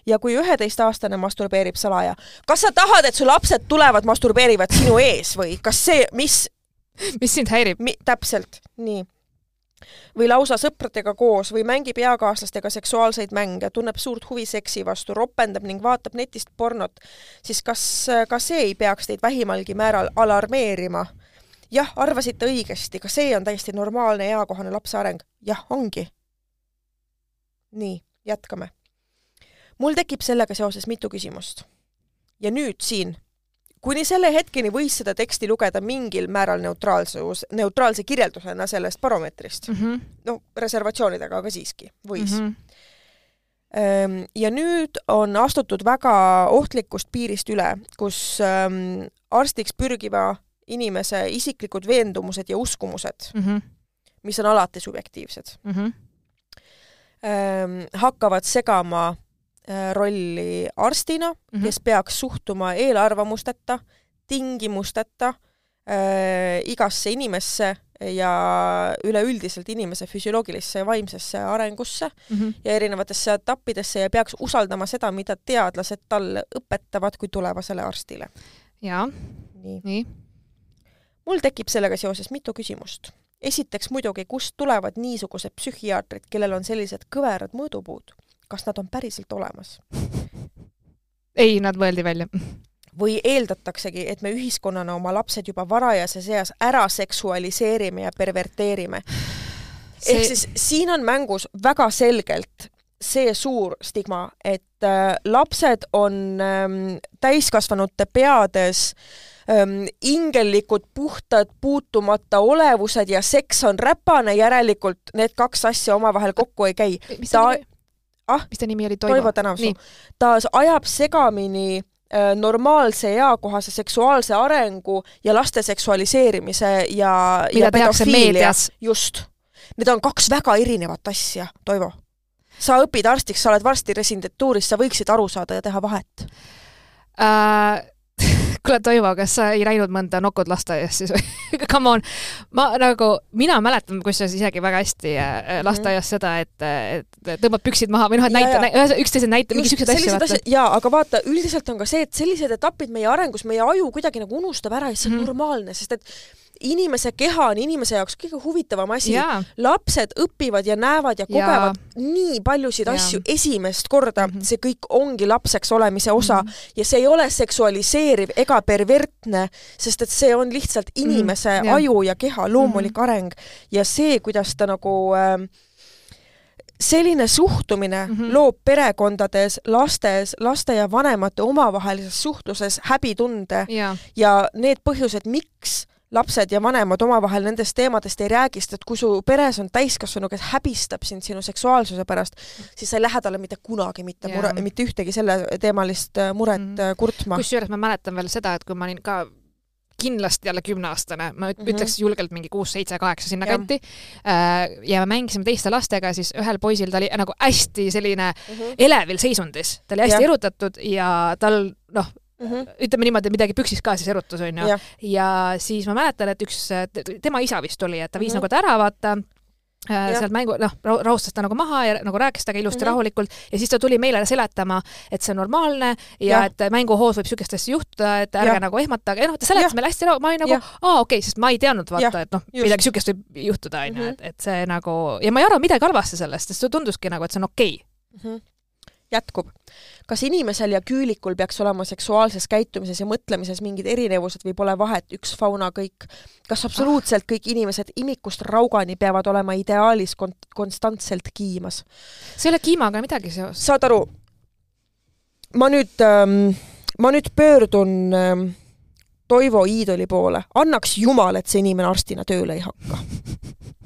ja kui üheteistaastane masturbeerib salaja, kas sa tahad, et su lapsed tulevad, masturbeerivad sinu ees või kas see, mis mis sind häirib? täpselt, nii. või lausa sõpradega koos või mängib eakaaslastega seksuaalseid mänge, tunneb suurt huvi seksi vastu, ropendab ning vaatab netist pornot, siis kas ka see ei peaks teid vähimalgi määral alarmeerima? jah, arvasite õigesti, ka see on täiesti normaalne eakohane lapse areng. jah, ongi. nii, jätkame mul tekib sellega seoses mitu küsimust. ja nüüd siin, kuni selle hetkeni võis seda teksti lugeda mingil määral neutraalsus, neutraalse kirjeldusena sellest baromeetrist mm. -hmm. no reservatsioonidega, aga siiski, võis mm. -hmm ja nüüd on astutud väga ohtlikust piirist üle, kus ähm, arstiks pürgiva inimese isiklikud veendumused ja uskumused mm, -hmm. mis on alati subjektiivsed mm, -hmm. hakkavad segama rolli arstina mm, -hmm. kes peaks suhtuma eelarvamusteta, tingimusteta äh, igasse inimesse ja üleüldiselt inimese füsioloogilisse ja vaimsesse arengusse mm -hmm. ja erinevatesse etappidesse ja peaks usaldama seda, mida teadlased talle õpetavad kui tulevasele arstile. jaa. nii, nii.. mul tekib sellega seoses mitu küsimust. esiteks muidugi, kust tulevad niisugused psühhiaatrid, kellel on sellised kõverad mõõdupuud? Kas nad on päriselt olemas? ei, nad mõeldi välja. või eeldataksegi, et me ühiskonnana oma lapsed juba varajases eas ära seksualiseerime ja perverteerime see...? ehk siis siin on mängus väga selgelt see suur stigma, et äh, lapsed on ähm, täiskasvanute peades ähm, ingellikud, puhtad, puutumata olevused ja seks on räpane, järelikult need kaks asja omavahel kokku ei käi. ta, ah, mis ta nimi oli, Toivo? Toivo Tänavsuu. ta ajab segamini äh, normaalse eakohase seksuaalse arengu ja laste seksualiseerimise ja, mida ja tehakse meedias. just. Need on kaks väga erinevat asja, Toivo. sa õpid arstiks, sa oled varsti residentuuris, sa võiksid aru saada ja teha vahet äh, kuule, Toivo, kas sa ei näinud mõnda Nokod lasteaias siis või Come on, ma nagu, mina mäletan kusjuures isegi väga hästi äh, mhm. lasteaias seda, et, et tõmbad püksid maha või noh, et näita, näita, üksteisele näita mingi siukseid asju. asjad, jaa, aga vaata, üldiselt on ka see, et sellised etapid meie arengus, meie aju kuidagi nagu unustab ära ja see on mm normaalne, sest et inimese keha on inimese jaoks kõige huvitavam asi. lapsed õpivad ja näevad ja kogevad ja. nii paljusid ja. asju esimest korda mm, -hmm. see kõik ongi lapseks olemise osa mm -hmm. ja see ei ole seksualiseeriv ega pervertne, sest et see on lihtsalt inimese mm -hmm. ja. aju ja keha loomulik mm -hmm. areng ja see, kuidas ta nagu äh, selline suhtumine mm -hmm. loob perekondades, lastes, laste ja vanemate omavahelises suhtluses häbitunde ja, ja need põhjused, miks lapsed ja vanemad omavahel nendest teemadest ei räägi, sest et kui su peres on täiskasvanu, kes häbistab sind sinu seksuaalsuse pärast, siis sa ei lähe talle mitte kunagi mitte yeah. mure, mitte ühtegi selleteemalist äh, muret mm -hmm. kurtma. kusjuures ma mäletan veel seda, et kui ma olin ka kindlasti alla kümneaastane, ma Mhm. ütleks julgelt mingi kuus, seitse, kaheksa sinna Jah. kanti. ja me mängisime teiste lastega, siis ühel poisil ta oli nagu hästi selline Mhm. elevil seisundis, ta oli hästi Jah. erutatud ja tal noh, ütleme niimoodi, midagi püksis ka siis erutus onju. Jah. ja siis ma mäletan, et üks, tema isa vist oli, et ta viis Mhm. nagu ta ära, vaata äh, Jah. sealt mängu, noh, rahustas ta nagu maha ja nagu rääkis temaga ilusti mm -hmm. rahulikult ja siis ta tuli meile seletama, et see on normaalne ja Jah. et mänguhoos võib siukest asja juhtuda, et ärge Jah. nagu ehmatage, ja noh, ta seletas meile hästi, ma olin nagu, aa okei okay,, sest ma ei teadnud vaata, et noh, midagi siukest võib juhtuda, onju, Mhm. et, et see nagu ja ma ei arva midagi halvasti sellest, sest see tunduski nagu, et see on okei okay. Mhm. Jätkub. kas inimesel ja küülikul peaks olema seksuaalses käitumises ja mõtlemises mingid erinevused või pole vahet, üks fauna kõik? kas absoluutselt kõik inimesed imikust raugani peavad olema ideaalis kon-, konstantselt kiimas? see ei ole kiimaga midagi seost. saad aru, ma nüüd ähm,, ma nüüd pöördun ähm, Toivo Iidoli poole, annaks jumal, et see inimene arstina tööle ei hakka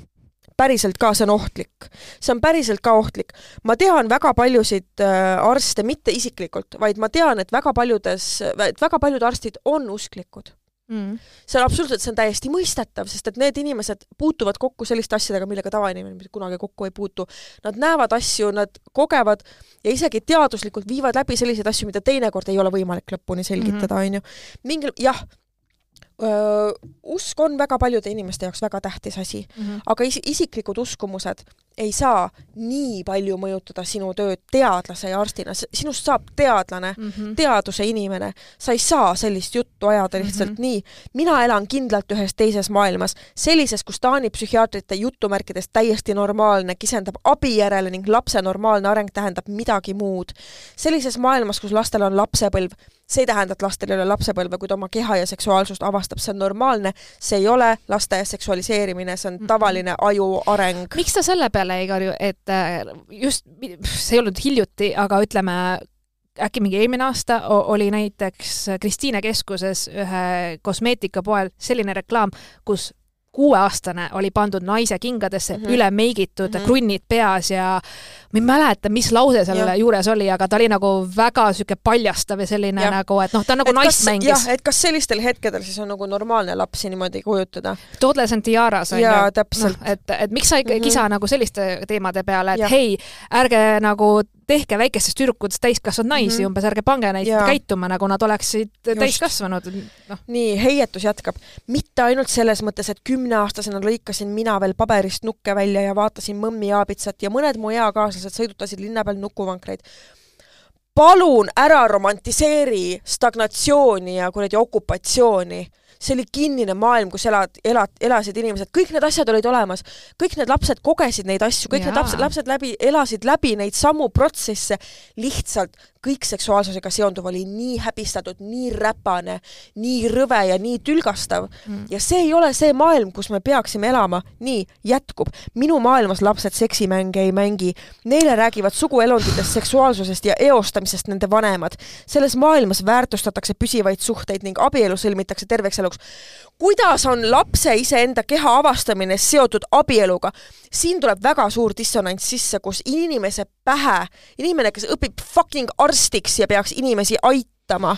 päriselt ka, see on ohtlik. see on päriselt ka ohtlik. ma tean väga paljusid äh, arste, mitte isiklikult, vaid ma tean, et väga paljudes, et väga paljud arstid on usklikud. Mm. see on absoluutselt, see on täiesti mõistetav, sest et need inimesed puutuvad kokku selliste asjadega, millega tavainimene mitte kunagi kokku ei puutu. Nad näevad asju, nad kogevad ja isegi teaduslikult viivad läbi selliseid asju, mida teinekord ei ole võimalik lõpuni selgitada, onju. mingil, jah, usk on väga paljude inimeste jaoks väga tähtis asi Mm -hmm. aga is-, isiklikud uskumused ei saa nii palju mõjutada sinu tööd teadlase ja arstina, sinust saab teadlane, Mm -hmm. teaduse inimene, sa ei saa sellist juttu ajada lihtsalt mm. -hmm. nii. mina elan kindlalt ühes teises maailmas, sellises, kus Taani psühhiaatrite jutumärkides täiesti normaalne kisendab abi järele ning lapse normaalne areng tähendab midagi muud. sellises maailmas, kus lastel on lapsepõlv, see ei tähenda, et lastel ei ole lapsepõlve, kui ta oma keha ja seksuaalsust avastab, see on normaalne, see ei ole laste seksualiseerimine, see on Mhm. tavaline aju areng. miks ta selle peale ei karju, et äh, just, see ei olnud hiljuti, aga ütleme, äkki mingi eelmine aasta oli näiteks Kristiine keskuses ühe kosmeetikapoel selline reklaam, kus kuueaastane oli pandud naise kingadesse mm. -hmm. üle meigitud mm. -hmm. krunnid peas ja ma ei mäleta, mis lause selle Jah. juures oli, aga ta oli nagu väga sihuke paljastav ja selline Jah. nagu, et noh, ta nagu Et naist kas- mängis. et kas sellistel hetkedel siis on nagu normaalne lapsi niimoodi kujutada? Toddlers and Tiaras on jaa, ju, täpselt noh, et, et miks sa ikka ei Mhm. kisa nagu selliste teemade peale, et Jah. hei, ärge nagu tehke väikestest tüdrukutest täiskasvanud naisi mm. -hmm. umbes ärge pange neid Jaa. käituma, nagu nad oleksid Just. täiskasvanud, noh. nii, heietus jätkab. mitte ainult selles mõttes, et kümneaastasena lõikasin mina veel paberist nukke välja ja vaatasin mõmmi aabitsat ja mõned mu eakaaslased sõidutasid linna peal nukuvankreid. palun ära romantiseeri stagnatsiooni ja kuradi okupatsiooni. See oli kinnine maailm, kus elad, elad, elasid inimesed, kõik need asjad olid olemas. kõik need lapsed kogesid neid asju, kõik Jaa. need lapsed, lapsed läbi, elasid läbi neid samu protsesse, lihtsalt kõik seksuaalsusega seonduv oli nii häbistatud, nii räpane, nii rõve ja nii tülgastav Mm. ja see ei ole see maailm, kus me peaksime elama. nii, jätkub. minu maailmas lapsed seksimänge ei mängi. Neile räägivad suguelunditest, seksuaalsusest ja eostamisest nende vanemad. selles maailmas väärtustatakse püsivaid suhteid ning abielu sõlmitakse terveks eluks. Kuidas on lapse iseenda keha avastamine seotud abieluga? siin tuleb väga suur dissonants sisse, kus inimese pähe, inimene, kes õpib fucking arstiks ja peaks inimesi aitama,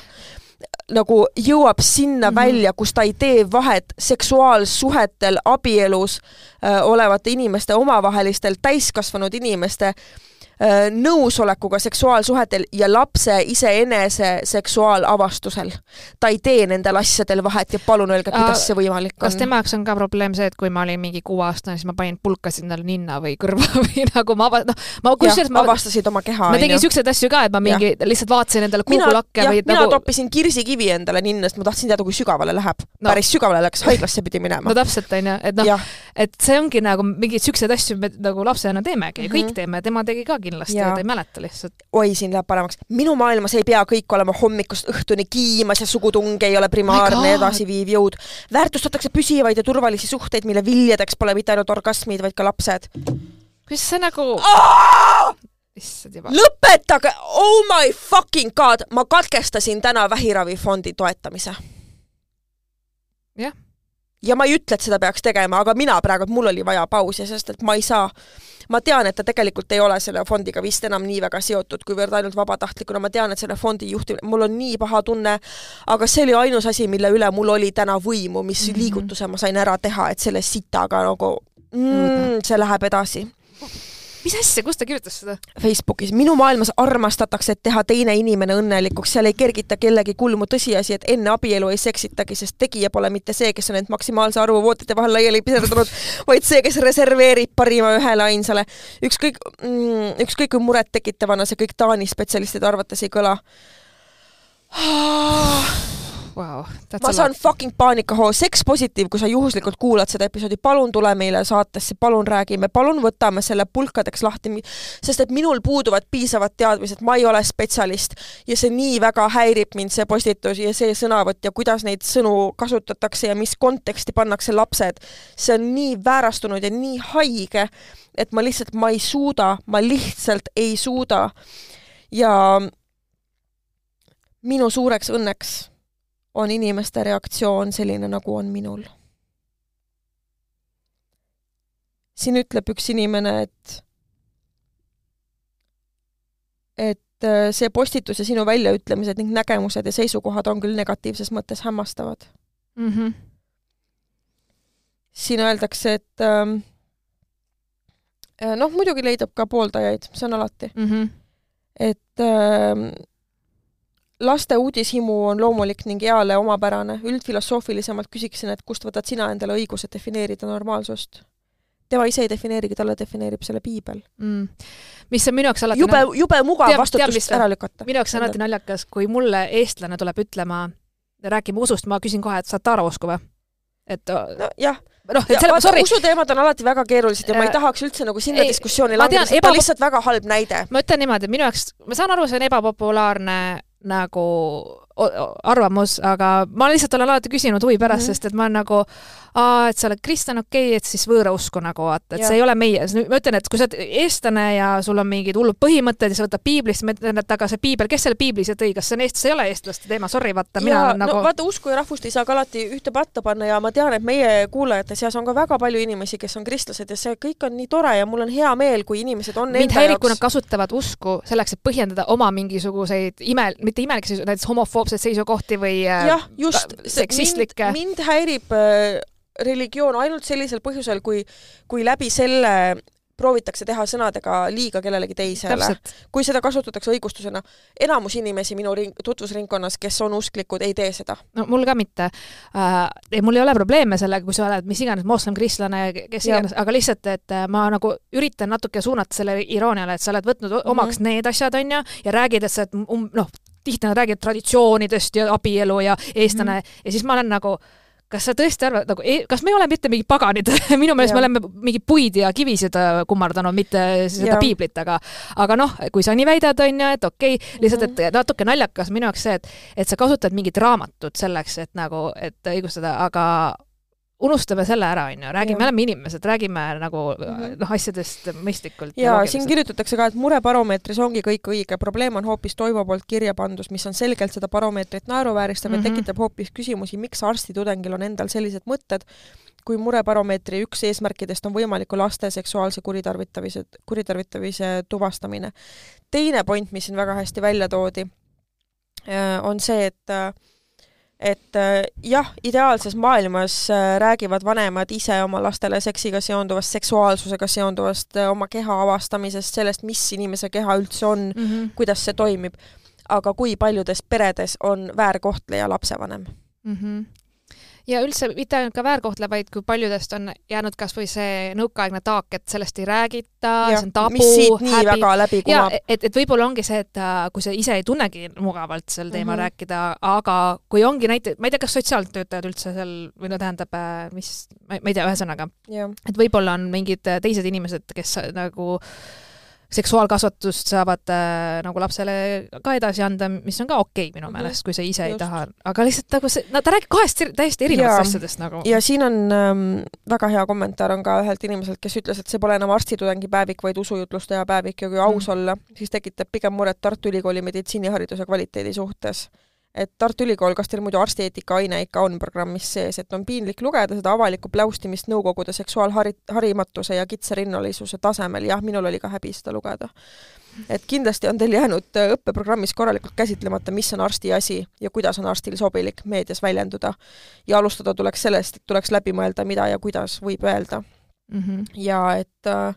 nagu jõuab sinna mm. -hmm. välja, kus ta ei tee vahet seksuaalsuhetel abielus äh, olevate inimeste, omavahelistel täiskasvanud inimeste äh, nõusolekuga seksuaalsuhetel ja lapse iseenese seksuaalavastusel. ta ei tee nendel asjadel vahet ja palun öelge, kuidas see võimalik on. kas tema jaoks on ka probleem see, et kui ma olin mingi kuueaastane, siis ma panin pulkasid endale ninna või kõrva või nagu ma ava-, noh, ma kusjuures ma, avastasid oma keha, ma tegin siukseid asju ka, et ma mingi ja. lihtsalt vaatasin endale kuugulakke või mina nagu toppisin kirsikivi endale ninna, sest ma tahtsin teada, kui sügavale läheb no.. Päris sügavale läks, haiglasse pidi minema no täpselt, onju, et noh, et see ongi nagu mingeid siukseid asju me nagu lapsena teemegi ja Mhm. kõik teeme, tema tegi ka kindlasti ja ta ei mäleta lihtsalt. oi, siin läheb paremaks. minu maailmas ei pea kõik olema hommikust õhtuni kiimas ja sugutung ei ole primaarne edasiviiv jõud. väärtustatakse püsivaid ja turvalisi suhteid, mille viljadeks pole mitte ainult orgasmid, vaid ka lapsed. kuidas see nagu, issand juba. lõpetage, oh my fucking god, ma katkestasin täna vähiravifondi toetamise. Jah. Ja ma ei ütle, et seda peaks tegema, aga mina praegu, mul oli vaja pausi, sest et ma ei saa. Ma tean, et ta tegelikult ei ole selle fondiga vist enam nii väga seotud, kuivõrd ainult vabatahtlikuna, ma tean, et selle fondi juhtimine, mul on nii paha tunne, aga see oli ainus asi, mille üle mul oli täna võimu, mis mm -hmm. liigutuse ma sain ära teha, et selle sitaga nagu mm, see läheb edasi mis asja, kus ta kirjutas seda? Facebookis. minu maailmas armastatakse, et teha teine inimene õnnelikuks, seal ei kergita kellegi kulmu tõsiasi, et enne abielu ei seksitagi, sest tegija pole mitte see, kes on end maksimaalse arvu vootide vahel laiali piserdanud, vaid see, kes reserveerib parima ühele ainsale. ükskõik mm,, ükskõik kui murettekitavana see kõik Taani spetsialistide arvates ei kõla wow,. ma saan fucking paanikahoo, Seks Positiiv, kui sa juhuslikult kuulad seda episoodi, palun tule meile saatesse, palun räägime, palun võtame selle pulkadeks lahti, sest et minul puuduvad piisavad teadmised, ma ei ole spetsialist ja see nii väga häirib mind, see postitus ja see sõnavõtt ja kuidas neid sõnu kasutatakse ja mis konteksti pannakse lapsed. see on nii väärastunud ja nii haige, et ma lihtsalt, ma ei suuda, ma lihtsalt ei suuda. ja minu suureks õnneks on inimeste reaktsioon selline, nagu on minul. siin ütleb üks inimene, et et äh, see postitus ja sinu väljaütlemised ning nägemused ja seisukohad on küll negatiivses mõttes hämmastavad mm. -hmm. siin öeldakse, et ähm, äh, noh, muidugi leidub ka pooldajaid, see on alati mm. -hmm. et äh, laste uudishimu on loomulik ning eale omapärane. üldfilosoofilisemalt küsiksin, et kust võtad sina endale õiguse defineerida normaalsust? tema ise ei defineerigi, talle defineerib selle piibel mm.. mis on minu jaoks alati jube, jube mugav vastutust ära lükata. minu jaoks on alati naljakas, kui mulle eestlane tuleb ütlema, rääkima usust, ma küsin kohe, et sa oled Taara usku või? et nojah, noh, et selle, sorry. usuteemad on alati väga keerulised ja ma ei äh, tahaks üldse nagu sinna ei, diskussiooni langeda, ta on lihtsalt väga halb näide. ma ütlen niimoodi, et minu jaoks, ma saan aru, see on ebapopulaarne nagu arvamus, aga ma lihtsalt olen alati küsinud huvi pärast mm, -hmm. sest et ma olen nagu, et sa oled kristlane, okei okay,, et siis võõrausku nagu vaata, et ja. see ei ole meie, ma ütlen, et kui sa oled eestlane ja sul on mingid hullud põhimõtted ja sa võtad piiblist, ma ütlen, et aga see piibel, kes selle piibli siia tõi, kas see on eest-, see ei ole eestlaste teema, sorry, vaata, mina olen nagu no vaata, usku ja rahvust ei saa ka alati ühte patta panna ja ma tean, et meie kuulajate seas on ka väga palju inimesi, kes on kristlased ja see kõik on nii tore ja mul on hea meel, kui inimesed on mind häirib, kui nad kasutavad usku selleks, et põhjendada oma mingisuguseid ime, mitte imelikke, näiteks homofoobseid seisukohti või äh, jah, just, seksistlikke. mind häirib äh, religioon ainult sellisel põhjusel, kui, kui läbi selle proovitakse teha sõnadega liiga kellelegi teisele. kui seda kasutatakse õigustusena. enamus inimesi minu ring-, tutvusringkonnas, kes on usklikud, ei tee seda. no mul ka mitte äh,. ei, mul ei ole probleeme sellega, kui sa oled mis iganes moslem, kristlane, kes iganes, aga lihtsalt, et äh, ma nagu üritan natuke suunata sellele irooniale, et sa oled võtnud mm -hmm. omaks need asjad, on ju, ja räägid, et sa oled um, noh, tihti nad räägivad traditsioonidest ja abielu ja eestlane mm -hmm. ja siis ma olen nagu kas sa tõesti arvad, nagu, e-, kas me ei ole mitte mingid paganid minu meelest me oleme mingi puid ja kivisid äh, kummardanud, mitte seda ja. piiblit, aga aga noh, kui sa nii väidad, on ju, et okei okay,, lihtsalt, et mhm. natuke naljakas minu jaoks see, et et sa kasutad mingit raamatut selleks, et nagu, et õigustada, aga unustame selle ära, on ju, räägime, me oleme inimesed, räägime nagu -hmm. noh, asjadest mõistlikult. ja siin kirjutatakse ka, et murebaromeetris ongi kõik õige, probleem on hoopis Toivo poolt kirja pandus, mis on selgelt seda baromeetrit naeruvääristav mm -hmm. ja mhm. tekitab hoopis küsimusi, miks arstitudengil on endal sellised mõtted, kui murebaromeetri üks eesmärkidest on võimaliku laste seksuaalse kuritarvitamise, kuritarvitamise tuvastamine. teine point, mis siin väga hästi välja toodi, äh, on see, et äh, et äh, jah, ideaalses maailmas äh, räägivad vanemad ise oma lastele seksiga seonduvast, seksuaalsusega seonduvast, äh, oma keha avastamisest, sellest, mis inimese keha üldse on mm, -hmm. kuidas see toimib. aga kui paljudes peredes on väärkohtleja lapsevanem mm? -hmm ja üldse mitte ainult ka väärkohtle, vaid kui paljudest on jäänud kas või see nõukaaegne taak, et sellest ei räägita, see on tabu, häbi. ja et, et võib-olla ongi see, et äh, kui sa ise ei tunnegi mugavalt sel teemal mm -hmm. rääkida, aga kui ongi näite-, ma ei tea, kas sotsiaaltöötajad üldse seal või no tähendab, äh, mis, ma ei tea, ühesõnaga, et võib-olla on mingid teised inimesed, kes nagu seksuaalkasvatust saavad äh, nagu lapsele ka edasi anda, mis on ka okei okay, minu -hmm. meelest, kui sa ise Just. ei taha, aga lihtsalt nagu see, no ta räägib kahest täiesti erinevatest asjadest nagu. ja siin on ähm, väga hea kommentaar on ka ühelt inimeselt, kes ütles, et see pole enam arstitudengi päevik, vaid usujutlustaja päevik ja kui aus mm olla, siis tekitab pigem muret Tartu Ülikooli meditsiinihariduse kvaliteedi suhtes et Tartu Ülikool, kas teil muidu arstieetika aine ikka on programmis sees, et on piinlik lugeda seda avalikku pläustimist Nõukogude seksuaalhari-, harimatuse ja kitsarinnalisuse tasemel, jah, minul oli ka häbi seda lugeda. et kindlasti on teil jäänud äh, õppeprogrammis korralikult käsitlemata, mis on arsti asi ja kuidas on arstil sobilik meedias väljenduda. ja alustada tuleks sellest, et tuleks läbi mõelda, mida ja kuidas võib öelda mm. -hmm. ja et äh,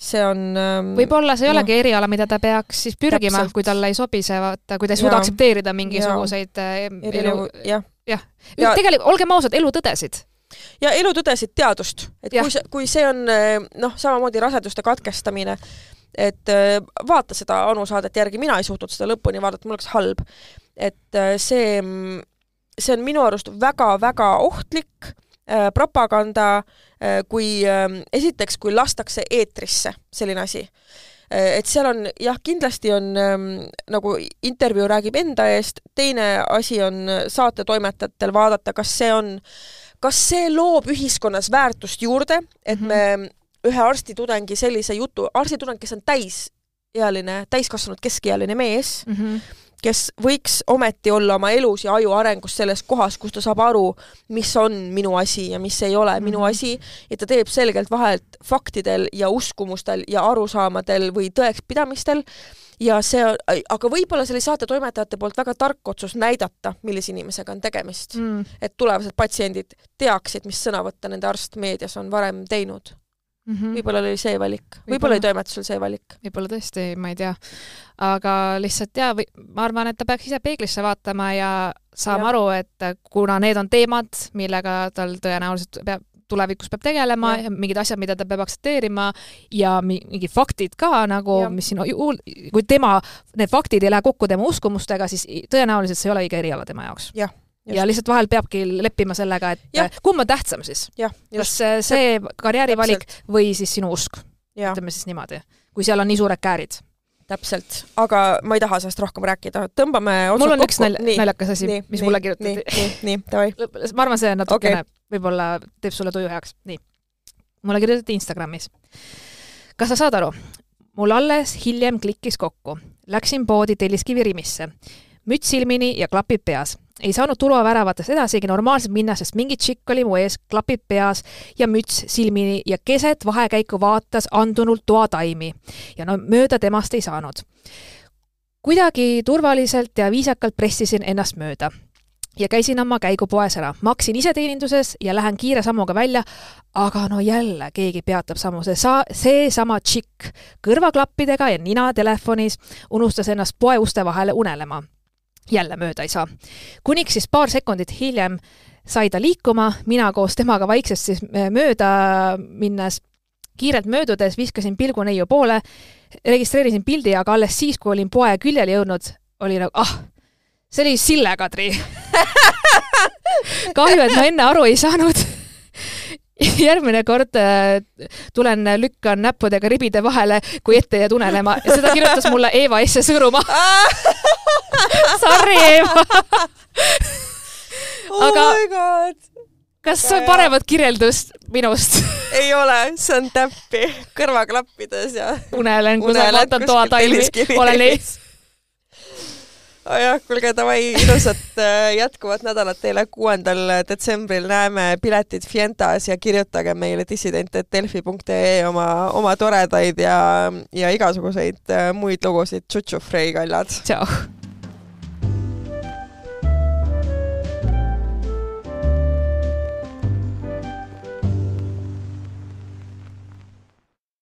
see on ähm, võib-olla see ei noh, olegi eriala, mida ta peaks siis pürgima, kui talle ei sobi see, vaata, kui ta ei suuda Jaa. aktsepteerida mingisuguseid äh, elu, jah. jah Ja- tegelikult olgem ausad, elutõdesid. ja elutõdesid teadust, et Jah. kui see, kui see on äh, noh, samamoodi raseduste katkestamine, et äh, vaata seda Anu saadet järgi, mina ei suutnud seda lõpuni vaadata, mul oleks halb. et äh, see, see on minu arust väga-väga ohtlik äh, propaganda, kui äh, esiteks, kui lastakse eetrisse selline asi Äh, et seal on jah, kindlasti on ähm, nagu intervjuu räägib enda eest, teine asi on saatetoimetajatel vaadata, kas see on, kas see loob ühiskonnas väärtust juurde, et Mhm. me ühe arstitudengi sellise jutu, arstitudeng, kes on täisealine, täiskasvanud keskealine mees, Mm -hmm. Kes võiks ometi olla oma elus ja aju arengus selles kohas, kus ta saab aru, mis on minu asi ja mis ei ole minu Mhm. asi, ja ta teeb selgelt vahet faktidel ja uskumustel ja arusaamadel või tõekspidamistel ja see, aga võib-olla see oli saatetoimetajate poolt väga tark otsus näidata, millise inimesega on tegemist. Mm. et tulevased patsiendid teaksid, mis sõnavõtte nende arst meedias on varem teinud. Mm -hmm. võib-olla oli see valik, Võib-olla. oli toimetusel see valik. võib-olla tõesti, ma ei tea. aga lihtsalt jaa, ma arvan, et ta peaks ise peeglisse vaatama ja saama Jah. aru, et kuna need on teemad, millega tal tõenäoliselt peab tulevikus peab tegelema Jah. ja mingid asjad, mida ta peab aktsepteerima ja mi- mingid faktid ka nagu, mis siin, kui tema, need faktid ei lähe kokku tema uskumustega, siis tõenäoliselt see ei ole õige eriala tema jaoks. Jah, just. ja lihtsalt vahel peabki leppima sellega, et kumb on tähtsam siis, kas see, karjäärivalik või siis sinu usk, ütleme siis niimoodi, kui seal on nii suured käärid. täpselt. aga ma ei taha sellest rohkem rääkida, tõmbame mul on otsad üks nalj- Nii, naljakas asi, mis nii, mulle kirjutati. nii, nii, davai. ma arvan, see natukene Okei. võib-olla teeb sulle tuju heaks. nii. mulle kirjutati Instagramis. kas sa saad aru? mul alles hiljem klikkis kokku. Läksin poodi Telliskivi Rimisse. müts silmini ja klapid peas. Ei saanud turvaväravatest edasigi normaalselt minna, sest mingi tšikk oli mu ees, klapid peas ja müts silmini ja keset vahekäiku vaatas andunult toataimi. ja no mööda temast ei saanud. kuidagi turvaliselt ja viisakalt pressisin ennast mööda ja käisin oma käigu poes ära. maksin iseteeninduses ja lähen kiire sammuga välja, aga no jälle keegi peatab sammu, see sa-, seesama tšikk kõrvaklappidega ja nina telefonis unustas ennast poe uste vahele unelema. Jälle mööda ei saa. kuniks siis paar sekundit hiljem sai ta liikuma, mina koos temaga vaikselt siis mööda minnes, kiirelt möödudes viskasin pilgu neiu poole, registreerisin pildi, aga alles siis, kui olin poe küljele jõudnud, oli nagu ah, see oli Sille Kadri kahju, et ma enne aru ei saanud. järgmine kord äh, tulen, lükkan näppudega ribide vahele, kui ette jääd unelema seda kirjutas mulle Eeva Esse Sõõrumaa. Sorry, Eeva. oh Aga- god. kas on paremat kirjeldust minust? ei ole, see on täppi kõrvaklappides ja unelen, kui sa vaatan toataimi, olen ees. Oh jah, kuulge, davai, ilusat äh, jätkuvat nädalat teile. kuuendal detsembril näeme piletid Fientas ja kirjutage meile dissident.delfi.ee oma, oma toredaid ja, ja igasuguseid äh, muid lugusid. Tšutšu, Frei kallad. tšau.